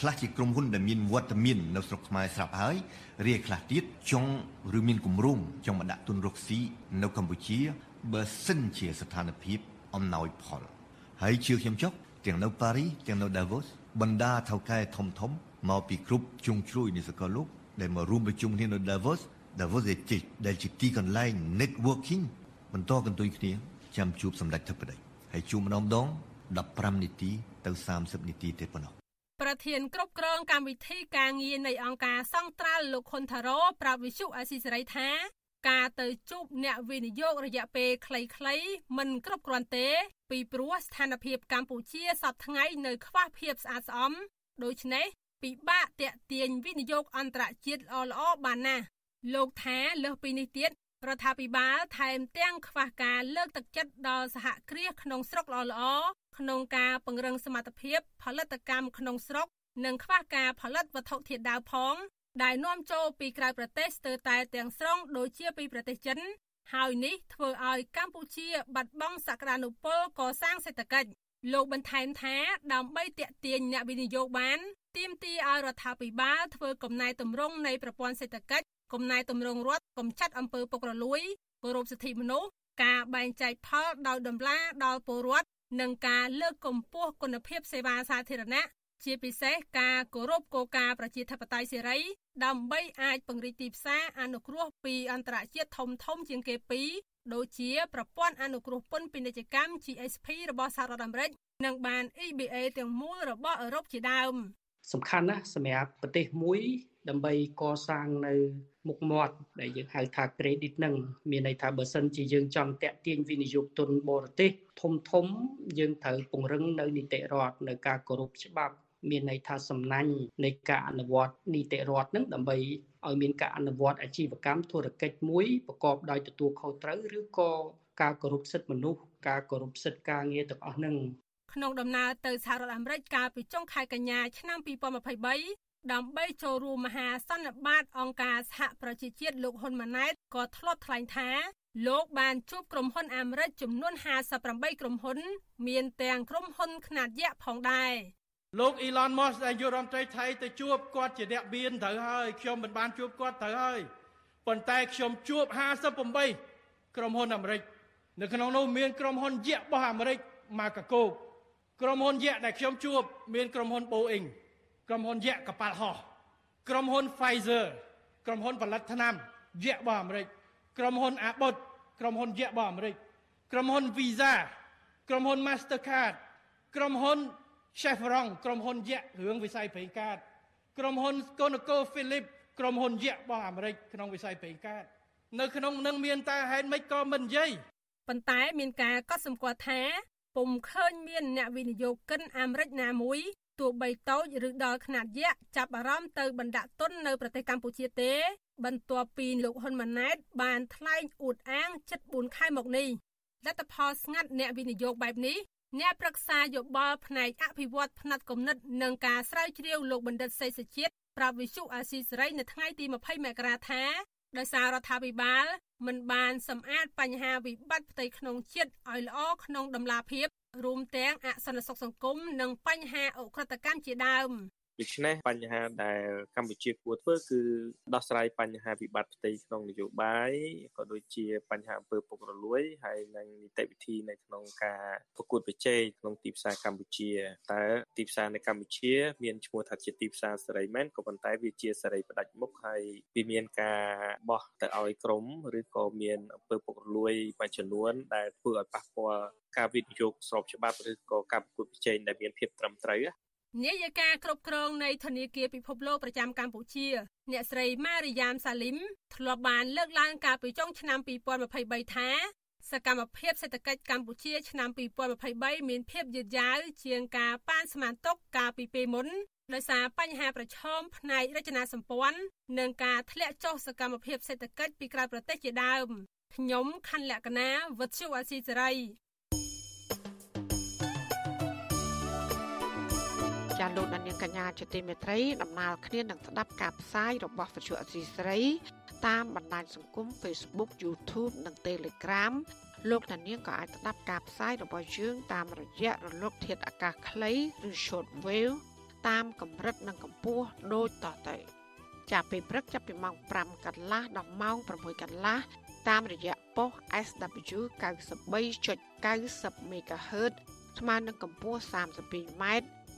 ខ្លះជាក្រុមហ៊ុនដែលមានវត្តមាននៅស្រុកខ្មែរស្រាប់ហើយរាយខ្លះទៀតចង់ឬមានគម្រោងចង់មកដាក់ទុនរកស៊ីនៅកម្ពុជាបើសិនជាស្ថានភាពអំណោយផលហើយជឿខ្ញុំចុះទាំងនៅប៉ារីទាំងនៅដាវូសបណ្ដាថៅកែធំធំមកពីគ្រប់ជុងជ្រួយនៃសកលលោកដែលមករួមប្រជុំគ្នានៅ Davos Davos ដែលជាទីកន្លែង networking បន្តកន្ទុយគ្នាចាំជួបសម្ដេចធិបតីហើយជួបម្ដងម្ដង15នាទីទៅ30នាទីទេប៉ុណ្ណោះ ប្រធានគ្រប់គ្រងកម្មវិធីការងារនៃអង្គការសង្ត្រាល់លោកខុនថារ៉ូប្រាប់វិសុអាស៊ីសេរីថា ការទៅជួបអ្នកវិនិយោគរយៈពេលខ្លីៗមិនគ្រប់គ្រាន់ទេ ពីព្រោះស្ថានភាពកម្ពុជាសពថ្ងៃនៅខ្វះភាពស្អាតស្អំដូច្នេះពិបាកតាក់ទាញវិនិយោគអន្តរជាតិល្អៗបានណាស់លោកថាលើសពីនេះទៀតរដ្ឋាភិបាលថែមទាំងខ្វះការលើកទឹកចិត្តដល់សហគ្រាសក្នុងស្រុកល្អៗ ក្នុងការពង្រឹងសមត្ថភាពផលិតកម្មក្នុងស្រុក និងខ្វះការផលិតវត្ថុធាតុដើមផង ដែលនាំចូលពីក្រៅប្រទេសស្ទើរតែទាំងស្រុងដូចជាពីប្រទេសចិន ហើយនេះធ្វើឲ្យកម្ពុជាបាត់បង់សក្តានុពលកសាងសេដ្ឋកិច្ចលោកបន្ថែមថាដើម្បីទាក់ទាញអ្នកវិនិយោគបានទាមទារឲ្យរដ្ឋាភិបាលធ្វើកំណែតម្រង់នៃប្រព័ន្ធសេដ្ឋកិច្ចកំណែតម្រង់រដ្ឋកំចាត់អំពើពុករលួយគោរពសិទ្ធិមនុស្សការបែងចែកផលដោយដំឡាដល់ពលរដ្ឋ និងការលើកកម្ពស់គុណភាពសេវាសាធារណៈជាពិសេសការគោរពគោលការណ៍ប្រជាធិបតេយ្យសេរី ដើម្បីអាចពង្រីកទីផ្សារអនុគ្រោះពីអន្តរជាតិធំធំជាងគេពីរដូចជាប្រព័ន្ធអនុគ្រោះពន្ធពាណិជ្ជកម្ម GSP របស់សហរដ្ឋអាមេរិកនិងបាន EBA ទាំងមូលរបស់អឺរ៉ុបជាដើមសំខាន់ណាស់សម្រាប់ប្រទេសមួយ ដើម្បីកសាងនៅមុខមាត់ដែលយើងហៅថា credit នឹងមានន័យថាបើសិនជាយើងចង់តាក់ទាញវិនិយោគទុនបរទេសធំធំយើងត្រូវពង្រឹងនៅនីតិរដ្ឋនៅការគោរពច្បាប់មានន័យថាសំណាញ់នៃការអនុវត្តនីតិរដ្ឋនឹងដើម្បីឲ្យមានការអនុវត្តអាជីវកម្មធុរកិច្ចមួយប្រកបដោយទទួលខុសត្រូវឬក៏ការគោរពសិទ្ធិមនុស្សការគោរពសិទ្ធិការងារទាំងអស់នឹងក្នុងដំណើរទៅសហរដ្ឋអាមេរិកកាលពីចុងខែកញ្ញាឆ្នាំ2023 ដើម្បីចូលរួមមហាសន្និបាតអង្គការសហប្រជាជាតិលោកហ៊ុនម៉ាណែតក៏ធ្លាប់ថ្លែងថាលោកបានជួបក្រុមហ៊ុនអាមេរិកចំនួន58ក្រុមហ៊ុន មានទាំងក្រុមហ៊ុនខ្នាតយក្សផងដែរលោកអ៊ីឡនម៉ូសដែលយុរដ្ឋមន្ត្រីថៃទៅជួបគាត់ជាអ្នកមានត្រូវហើយខ្ញុំមិនបានជួបគាត់ត្រូវហើយប៉ុន្តែខ្ញុំជួប58ក្រុមហ៊ុនអាមេរិកនៅក្នុងនោះមានក្រុមហ៊ុនយក្សរបស់អាមេរិកម៉ាកាកូក្រុមហ៊ុនយក្សដែលខ្ញុំជួបមានក្រុមហ៊ុន Boeing ក្រុមហ៊ុនយក្សកប៉ាល់ហោះក្រុមហ៊ុន Pfizer ក្រុមហ៊ុនផលិតថ្នាំយក្សរបស់អាមេរិកក្រុមហ៊ុន Abbott ក្រុមហ៊ុនយក្សរបស់អាមេរិកក្រុមហ៊ុន Visa ក្រុមហ៊ុន Mastercard ក្រុមហ៊ុន Chevron ក្រុមហ៊ុនយក្សរឿងវិស័យប្រេងកាតក្រុមហ៊ុន ConocoPhillips ក្រុមហ៊ុនយក្សរបស់អាមេរិកក្នុងវិស័យប្រេងកាតនៅក្នុងនឹងមានតែហេតុម៉េចក៏មិននិយាយប៉ុន្តែមានការកត់សម្គាល់ថាពុំឃើញមានអ្នកវិនិយោគិនអាមេរិកណាមួយ ទោះបីតូចឬដល់ຂະຫນາດយក្សចាប់អារម្មណ៍ទៅបណ្ដាក់ទុននៅប្រទេសកម្ពុជាទេ បន្ទាប់ពីលោកហ៊ុនម៉ាណែតបានថ្លែងអួតអាងជិត4ខែមកនេះលទ្ធផលស្ងាត់អ្នកវិនិយោគបែបនេះអ្នកប្រឹក្សាយោបល់ផ្នែកអភិវឌ្ឍផ្នែកគំនិតនិងការស្រាវជ្រាវលោកបណ្ឌិតសេសជាតិប្រាប់វិសុអាស៊ីសេរីនៅថ្ងៃទី20មករាថាដោយសាររដ្ឋាភិបាលមិនបានសម្អាតបញ្ហាវិបត្តិផ្ទៃក្នុងជាតិឲ្យល្អក្នុងដំណាភាព រួមទាំងអសន្តិសុខសង្គមនិងបញ្ហាអ ுக ្រិតកម្មជាដើម ដូច្នេះបញ្ហាដែលកម្ពុជាគួរធ្វើគឺដោះស្រាយបញ្ហាវិបត្តិផ្ទៃក្នុងនយោបាយក៏ដូចជាបញ្ហាអំពើពុករលួយហើយនិងនីតិវិធីនៅក្នុងការប្រកួតប្រជែងក្នុងទីផ្សារកម្ពុជាតើទីផ្សារនៅកម្ពុជា មានឈ្មោះថាជាទីផ្សារសេរីមែនក៏ប៉ុន្តែវាជាសេរីផ្ដាច់មុខហើយវាមានការបោះទៅឲ្យក្រុមឬក៏មានអំពើពុករលួយមួយចំនួន ដែលធ្វើឲ្យប៉ះពាល់ការវិនិយោគស្របច្បាប់ឬក៏ការប្រកួតប្រជែងដែលមានភាពត្រឹមត្រូវ នាយិកាគ្រប់គ្រងនៃធនាគារពិភពលោកប្រចាំកម្ពុជា អ្នកស្រីម៉ារីយ៉ាមសាលីមធ្លាប់បានលើកឡើងកាលពីចុងឆ្នាំ2023ថាសកម្មភាពសេដ្ឋកិច្ចកម្ពុជាឆ្នាំ2023មានភាពយឺតយ៉ាវជាងការប៉ានស្មានទុកកាលពីពេលមុនដោយសារបញ្ហាប្រឈមផ្នែករចនាសម្ព័ន្ធនិងការធ្លាក់ចុះសកម្មភាពសេដ្ឋកិច្ចពីក្រៅប្រទេសជាដើមខ្ញុំខណ្ឌលក្ខណាវុទ្ធុអាស៊ីសេរី ចាលោកនាងកញ្ញាជាទីមេត្រីដំណើរគ្នានឹងស្ដាប់ការផ្សាយរបស់វិទ្យុអសីស្រី តាមបណ្ដាញសង្គម Facebook YouTube និង Telegram លោកនាងក៏អាចស្ដាប់ការផ្សាយរបស់យើងតាមរយៈរលកធាតុអាកាសខ្លីឬ Shortwave តាមកម្រិតនិងកម្ពស់ដូចតទៅចាប់ពីព្រឹកចាប់ពីម៉ោង5កន្លះដល់ម៉ោង6កន្លះតាមរយៈប៉ុស SW 93.90 MHz ស្មើនឹងកម្ពស់ 32m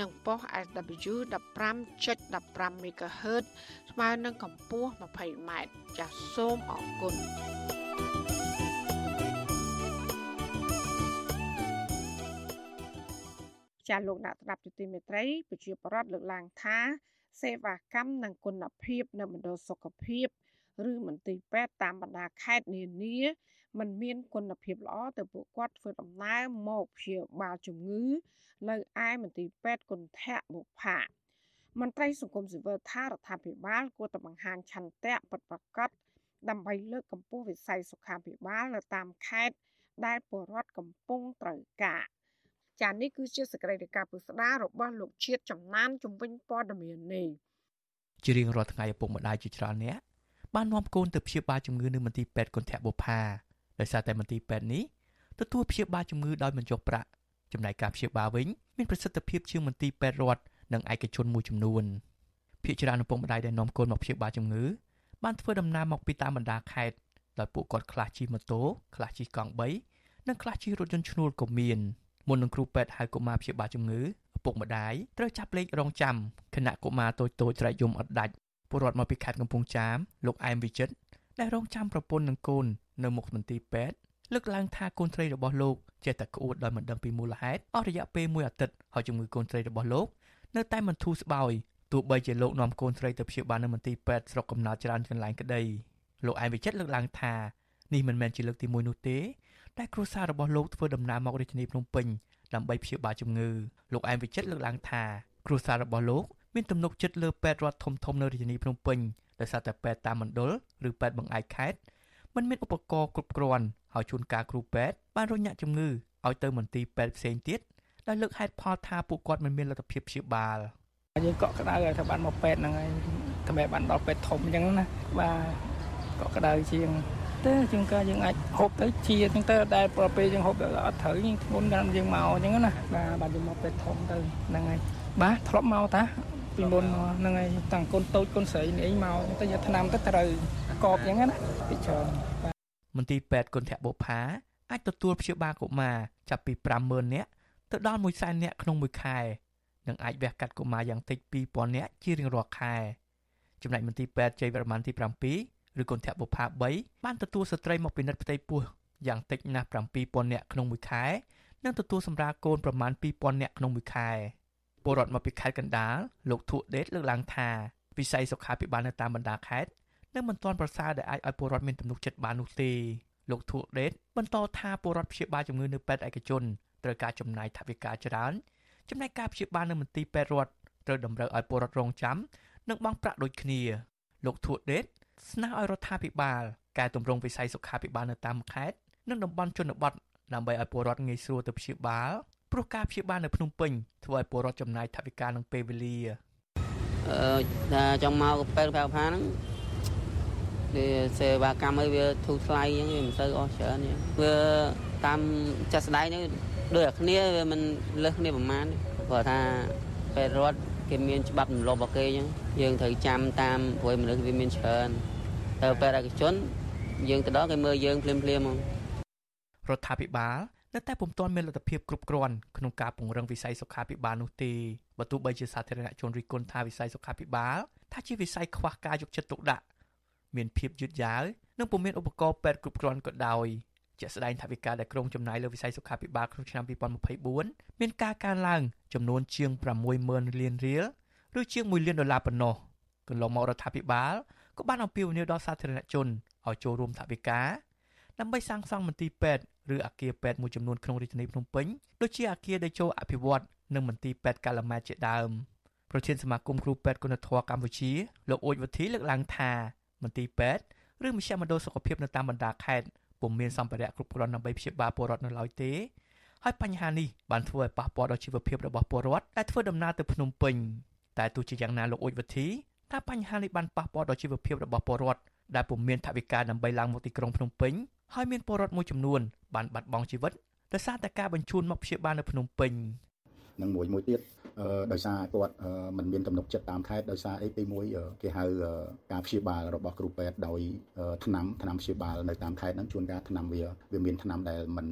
និងប៉ុស SW 15.15 MHz ស្មើនឹងកម្ពស់ 20m ចាសសូមអរគុណចាលោកអ្នកស្ដាប់ជាទីមេត្រីប្រជាប្រដ្ឋលើកឡើងថា សេវាកម្មនិងគុណភាពនៅមណ្ឌលសុខភាព ឬមន្ទីរពេទ្យតាមបណ្ដាខេត្តនានា มันមានគុណភាពល្អទៅពួកគាត់ធ្វើដំណើរមកព្យាបាលជំងឺនៅឯមន្ទីរពេទ្យគុណធៈបុផាមន្ត្រីសង្គមស៊ីវិលថារដ្ឋាភិបាលគួរតែបង្ហាញឆន្ទៈពិតប្រាកដដើម្បីលើកកម្ពស់វិស័យសុខាភិបាលនៅតាមខេត្តដែលពលរដ្ឋកំពុងត្រូវការចានេះគឺជាសកម្មភាពពុស្ដារបស់លោកជាតិចំណានជំវិញព័ត៌មាននេះជារៀងរាល់ថ្ងៃឪពុកម្ដាយជាច្រើនអ្នកបាននាំកូនទៅព្យាបាលជំងឺនៅមន្ទីរពេទ្យគុណធៈបុផា ដោយសារតែមន្ទីរពេទ្យនេះទទួលព្យាបាលជំងឺដោយមិនយកប្រាក់ចំណែកការព្យាបាលវិញមានប្រសិទ្ធភាពជាងមន្ទីរពេទ្យរដ្ឋនិងឯកជនមួយចំនួនភាគច្រើនឪពុកម្ដាយដែលនាំកូនមកព្យាបាលជំងឺបានធ្វើដំណើរមកពីតាមបណ្ដាខេត្តដោយពួកគាត់ខ្លះជិះម៉ូតូខ្លះជិះកង់3និងខ្លះជិះរថយន្តឈ្នួលក៏មានមុននឹងគ្រូពេទ្យហៅកុមារព្យាបាលជំងឺឪពុកម្ដាយត្រូវចាប់លេខរងចាំខណៈកុមារតូចៗត្រែកយំអត់ដាច់ពលរដ្ឋមកពីខេត្តកំពង់ចាមលោកអែមវិចិត្រ ដែលរងចាំប្រពន្ធនិងកូននៅមុខមន្ទីរពេទ្យលើកឡើងថាកូនត្រីរបស់លោកចេះតែក្អួតដោយមិនដឹងពីមូលហេតុអស់រយៈពេលមួយអាទិត្យហើយជំងឺកូនត្រីរបស់លោកនៅតែមិនធូរស្បើយទោះបីជាលោកនាំកូនត្រីទៅព្យាបាលនៅមន្ទីរពេទ្យស្រុកកំណើតច្រើនកន្លែងក្តីលោកឯងវិចិត្រលើកឡើងថានេះមិនមែនជាលើកទី1នោះទេតែគ្រួសាររបស់លោកធ្វើដំណើរមករាជធានីភ្នំពេញដើម្បីព្យាបាលជំងឺលោកឯងវិចិត្រលើកឡើងថាគ្រួសាររបស់លោកមានទំនុកចិត្តលើពេទ្យរដ្ឋធំធំនៅរាជធានីភ្នំពេញ ដោយសារតែពេទ្យតាមមណ្ឌលឬពេទ្យបង្អែកខេត្តមិនមានឧបករណ៍គ្រប់គ្រាន់ហើយជួនកាលគ្រូពេទ្យបានរញ៉ាក់ជំងឺឲ្យទៅមន្ទីរពេទ្យផ្សេងទៀតដោយលើកហេតុផលថាពួកគាត់មិនមានលទ្ធភាពព្យាបាលយើងកក់ក្ដៅឲ្យថាបានមកពេទ្យហ្នឹងហើយតែបានដល់ពេទ្យធំអញ្ចឹងណាបាទកក់ក្ដៅជាងទៅជាងការយើងអាចហូបទៅជាអញ្ចឹងទៅតែប្រពេលយើងហូបទៅអត់ត្រូវយើងធ្ងន់កាន់យើងមកអញ្ចឹងណាបាទបាទយើងមកពេទ្យធំទៅហ្នឹងហើយបាទធ្លាប់មកតា ពីមុនហ្នឹងហើយតាំងកូនតូចកូនស្រីនេះមកទៅយកឆ្នាំទៅត្រូវកបអញ្ចឹងណាពីច្រើនមន្ទីរពេទ្យគុណធៈបុផាអាចទទួលព្យាបាលកុមារចាប់ពី50000នាក់ទៅដល់100,000នាក់ក្នុងមួយខែនិងអាចវះកាត់កុមារយ៉ាងតិច2000នាក់ជារៀងរាល់ខែចំណែកមន្ទីរពេទ្យជ័យវរ្ម័នទី7ឬគន្ធបុប្ផា3បានទទួលស្ត្រីមកពិនិត្យផ្ទៃពោះយ៉ាងតិចណាស់7000នាក់ក្នុងមួយខែនិងទទួលសម្រាលកូនប្រមាណ2000នាក់ក្នុងមួយខែ ពលរដ្ឋមកពីខេត្តកណ្ដាលលោកធុដេតលើកឡើងថាវិស័យសុខាភិបាលនៅតាមបណ្ដាខេត្តនៅមិនទាន់ប្រសើរដែលអាចឲ្យពលរដ្ឋមានទំនុកចិត្តបាននោះទេលោកធុដេតបន្តថាពលរដ្ឋព្យាបាលជំងឺនៅពេទ្យឯកជនត្រូវការចំណាយថវិកាច្រើនចំណែកការព្យាបាលនៅមន្ទីរពេទ្យរដ្ឋត្រូវតម្រូវឲ្យពលរដ្ឋរងចាំនិងបង់ប្រាក់ដូចគ្នា លោកធួដេតស្នើឲ្យរដ្ឋាភិបាលកែតម្រង់វិស័យសុខាភិបាលនៅតាមខេត្តនិងតំបន់ជនបទដើម្បីឲ្យពលរដ្ឋងាយស្រួលទៅព្យាបាល ព្រោះការព្យាបាលនៅភ្នំពេញធ្វើឲ្យពលរដ្ឋចំណាយថវិកានិងពេលវេលាអឺថាចង់មកពេទ្យប្រផាហ្នឹងវាសេវាកម្មឲ្យវាធូរថ្លៃអញ្ចឹងវាមិនសូវអស់ច្រើនអញ្ចឹងវាតាមចាស់ស្ដាយនេះដូចតែគ្នាវាមិនលើសគ្នាប្រហែលព្រោះថាពេទ្យរដ្ឋគេមានច្បាប់ទម្លាប់របស់គេអញ្ចឹងយើងត្រូវចាំតាមព្រោះមនុស្សវាមានច្រើនទៅពេទ្យឯកជនយើងទៅដល់គេមើលយើងភ្លាមភ្លាមហ្មងរដ្ឋាភិបាល នៅតែពុំទាន់មានលទ្ធភាពគ្រប់គ្រាន់ក្នុងការពង្រឹងវិស័យសុខាភិបាលនោះទេបើទោះបីជាសាធារណជនរិះគន់ថាវិស័យសុខាភិបាលថាជាវិស័យខ្វះការយកចិត្តទុកដាក់មានភាពយឺតយ៉ាវនិងពុំមានឧបករណ៍ពេទ្យគ្រប់គ្រាន់ក៏ដោយជាក់ស្ដែងថាវិការដែលក្រុងចំណាយលើវិស័យសុខាភិបាលក្នុងឆ្នាំ2024មានការកើនឡើងចំនួនជាង60000លានរៀលឬជាង1លានដុល្លារប៉ុណ្ណោះកន្លងមករដ្ឋាភិបាលក៏បានអំពាវនាវដល់សាធារណជនឲ្យចូលរួមថវិកា ដើម្បីសាងសង់មន្ទីរពេទ្យឬអគារពេទ្យមួយចំនួនក្នុងរាជធានីភ្នំពេញដូចជាអគារដេជោអភិវឌ្ឍនិងមន្ទីរពេទ្យកាឡាម៉ែតជាដើមប្រធានសមាគមគ្រូពេទ្យគុណធម៌កម្ពុជាលោកអ៊ូចវុធីលើកឡើងថាមន្ទីរពេទ្យឬមជ្ឈមណ្ឌលសុខភាពនៅតាមបណ្ដាខេត្តពុំមានសម្ភារៈគ្រប់គ្រាន់ដើម្បីព្យាបាលពលរដ្ឋនៅឡើយទេហើយបញ្ហានេះបានធ្វើឲ្យប៉ះពាល់ដល់ជីវភាពរបស់ពលរដ្ឋដែលធ្វើដំណើរទៅភ្នំពេញតែទោះជាយ៉ាងណាលោកអ៊ុចវិធីថាបញ្ហានេះបានប៉ះពាល់ដល់ជីវភាពរបស់ពលរដ្ឋដែលពុំមានថវិកាដើម្បីឡើងមកទីក្រុងភ្នំពេញ ហើយមានពលរដ្ឋមួយចំនួនបានបាត់បង់ជីវិតដោយសារតែការបញ្ជូនមកព្យាបាលនៅភ្នំពេញ និងមួយមួយទៀតដោយសារគាត់មិនមានទំនុកចិត្តតាមខេត្តដោយសារអីទី1គេហៅការព្យាបាលរបស់គ្រូពេទ្យដោយថ្នាំថ្នាំព្យាបាលនៅតាមខេត្តហ្នឹងជួនកាលថ្នាំវាវាមានថ្នាំដែលមិន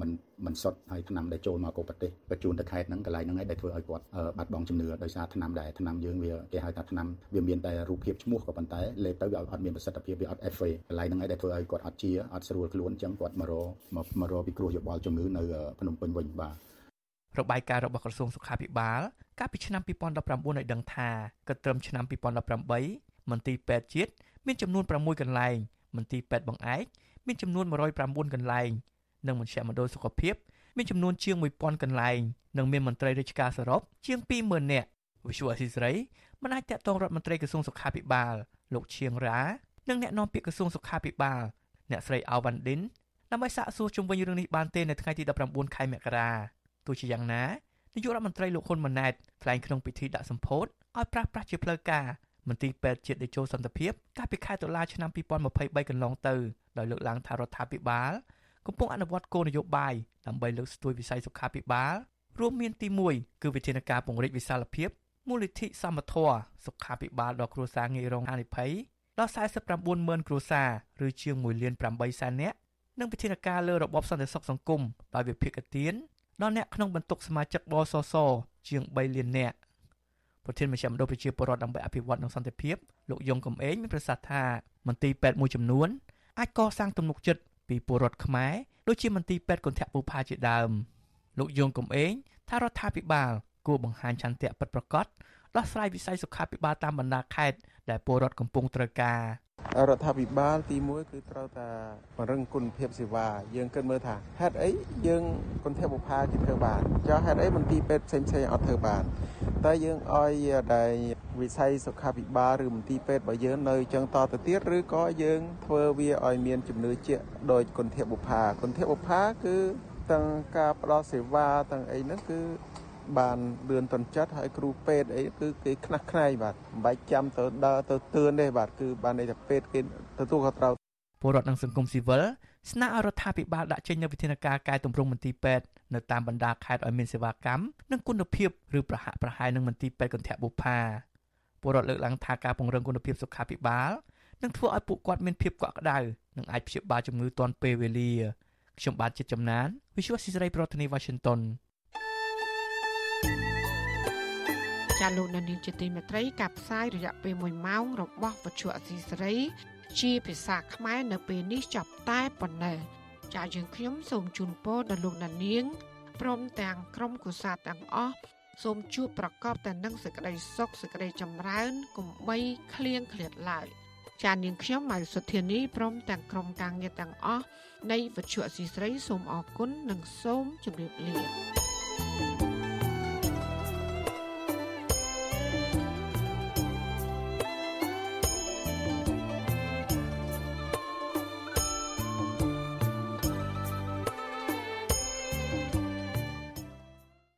មិនមិនសុទ្ធហើយថ្នាំដែលចូលមកកូប្រទេសបញ្ជូនទៅខេត្តហ្នឹងកន្លែងហ្នឹងឯងដែលធ្វើឲ្យគាត់បាត់បង់ជំនឿដោយសារថ្នាំដែលថ្នាំយើងវាគេហៅថាថ្នាំវាមានតែរូបភាពឈ្មោះក៏ប៉ុន្តែលេបទៅវាអត់មានប្រសិទ្ធភាពវាអត់ FA កន្លែងហ្នឹងឯងដែលធ្វើឲ្យគាត់អត់ជាអត់ស្រួលខ្លួនអញ្ចឹងគាត់មករមករពិគ្រោះយោបល់ជំងឺនៅភ្នំពេញវិញបាទ របាយការណ៍របស់ក្រសួងសុខាភិបាល កាលពីឆ្នាំ2019ឲ្យដឹងថាគិតត្រឹមឆ្នាំ2018មន្ទីរពេទ្យជាតិមានចំនួន6កន្លែងមន្ទីរពេទ្យបង្អែកមានចំនួន109កន្លែងនិងមជ្ឈមណ្ឌលសុខភាពមានចំនួនជាង1000កន្លែងនិងមានមន្ត្រីរាជការសរុបជាង20000នាក់វិសុវអសីស្រីមិនអាចតកតងរដ្ឋមន្ត្រីក្រសួងសុខាភិបាលលោកឈៀងរ៉ានិងអ្នកនាំពាក្យក្រសួងសុខាភិបាលអ្នកស្រីអាវ៉ាន់ឌិនដើម្បីសាកសួរជុំវិញរឿងនេះបានទេនៅថ្ងៃទី19ខែមករា ទោះជាយ៉ាងណានាយករដ្ឋមន្ត្រីលោកហ៊ុនម៉ាណែតថ្លែងក្នុងពិធីដាក់សម្ពោធឲ្យប្រាស់ប្រាស់ជាផ្លូវការមន្ទីរពេទ្យជាតិដេជោសន្តិភាពកាលពីខែតុលាឆ្នាំ2023កន្លងទៅដោយលើកឡើងថារដ្ឋាភិបាលកំពុងអនុវត្តគោលនយោបាយដើម្បីលើកស្ទួយវិស័យសុខាភិបាលរួមមានទី1គឺវិធានការពង្រីកវិសាលភាពមូលនិធិសមត្ថៈសុខាភិបាលដល់គ្រួសារងាយរងហានិភ័យដល់49ម៉ឺនគ្រួសារឬជាង1លាន8សែននាក់និងវិធានការលើរបបសន្តិសុខសង្គមដោយវិភាគទាន ដល់អ្នកក្នុងបន្ទុកសមាជិកបសសជាង3លាននាក់ប្រធានមជ្ឈមណ្ឌលប្រជាពលរដ្ឋដើម្បីអភិវឌ្ឍនិងសន្តិភាពលោកយងកំឯងមានប្រសាសន៍ថាមន្ទីរពេទ្យមួយចំនួនអាចកសាងទំនុកចិត្តពីពលរដ្ឋខ្មែរដូចជាមន្ទីរពេទ្យគន្ធបុប្ផាជាដើមលោកយងកំឯងថារដ្ឋាភិបាលគួរបង្ហាញឆន្ទៈពិតប្រាកដដោះស្រាយវិស័យសុខាភិបាលតាមបណ្ដាខេត្តដែលពលរដ្ឋកំពុងត្រូវការ រដ្ឋាភិបាលទី1គឺត្រូវតែពង្រឹងគុណភាពសេវាយើងគិតមើលថាហេតុអីយើងគន្ធបុប្ផាគេធ្វើបានចុះហេតុអីមន្ទីរពេទ្យផ្សេងផ្សេងអត់ធ្វើបានតែយើងឲ្យដែលវិស័យសុខាភិបាលឬមន្ទីរពេទ្យរបស់យើងនៅចឹងតទៅទៀតឬក៏យើងធ្វើវាឲ្យមានជំនឿជាក់ដោយគន្ធបុប្ផាគន្ធបុប្ផាគឺទាំងការផ្ដល់សេវាទាំងអីហ្នឹងគឺ បានលឿនតន់ចិត្តហើយគ្រូពេទ្យអីគឺគេខ្នះខ្នែងបាទមិនបាច់ចាំទៅដើរទៅទឿនទេបាទគឺបានន័យថាពេទ្យគេទទួលខុសត្រូវពលរដ្ឋនិងសង្គមស៊ីវិលស្នើឲ្យរដ្ឋាភិបាលដាក់ចេញនូវវិធានការកែតម្រង់មន្ទីរពេទ្យនៅតាមបណ្ដាខេត្តឲ្យមានសេវាកម្មនិងគុណភាពឬប្រហាក់ប្រហែលនឹងមន្ទីរពេទ្យកន្ធបុប្ផាពលរដ្ឋលើកឡើងថាការពង្រឹងគុណភាពសុខាភិបាលនឹងធ្វើឲ្យពួកគាត់មានភាពកក់ក្ដៅនិងអាចព្យាបាលជំងឺទាន់ពេលវេលាខ្ញុំបាទចិត្តចំណាន Visual Society ប្រធានាទី Washington ចាលោកនានីជាទីមេត្រីកັບផ្សាយរយៈពេល1ម៉ោងរបស់វិទ្យុអសីសេរី ជាភាសាខ្មែរនៅពេលនេះចប់តែប៉ុណ្ណេះចាយើងខ្ញុំសូមជូនពរដល់លោកនានីព្រមទាំងក្រុមគូសាទាំងអស់សូមជួបប្រកបតែនឹងសេចក្តីសុខសេចក្តីចម្រើនកុំបីឃ្លៀងឃ្លាតឡើយចានាងខ្ញុំម៉ៅសុធានីព្រមទាំងក្រុមការងារទាំងអស់នៃវិទ្យុអសីស្រីសូមអរគុណនិងសូមជម្រាបលា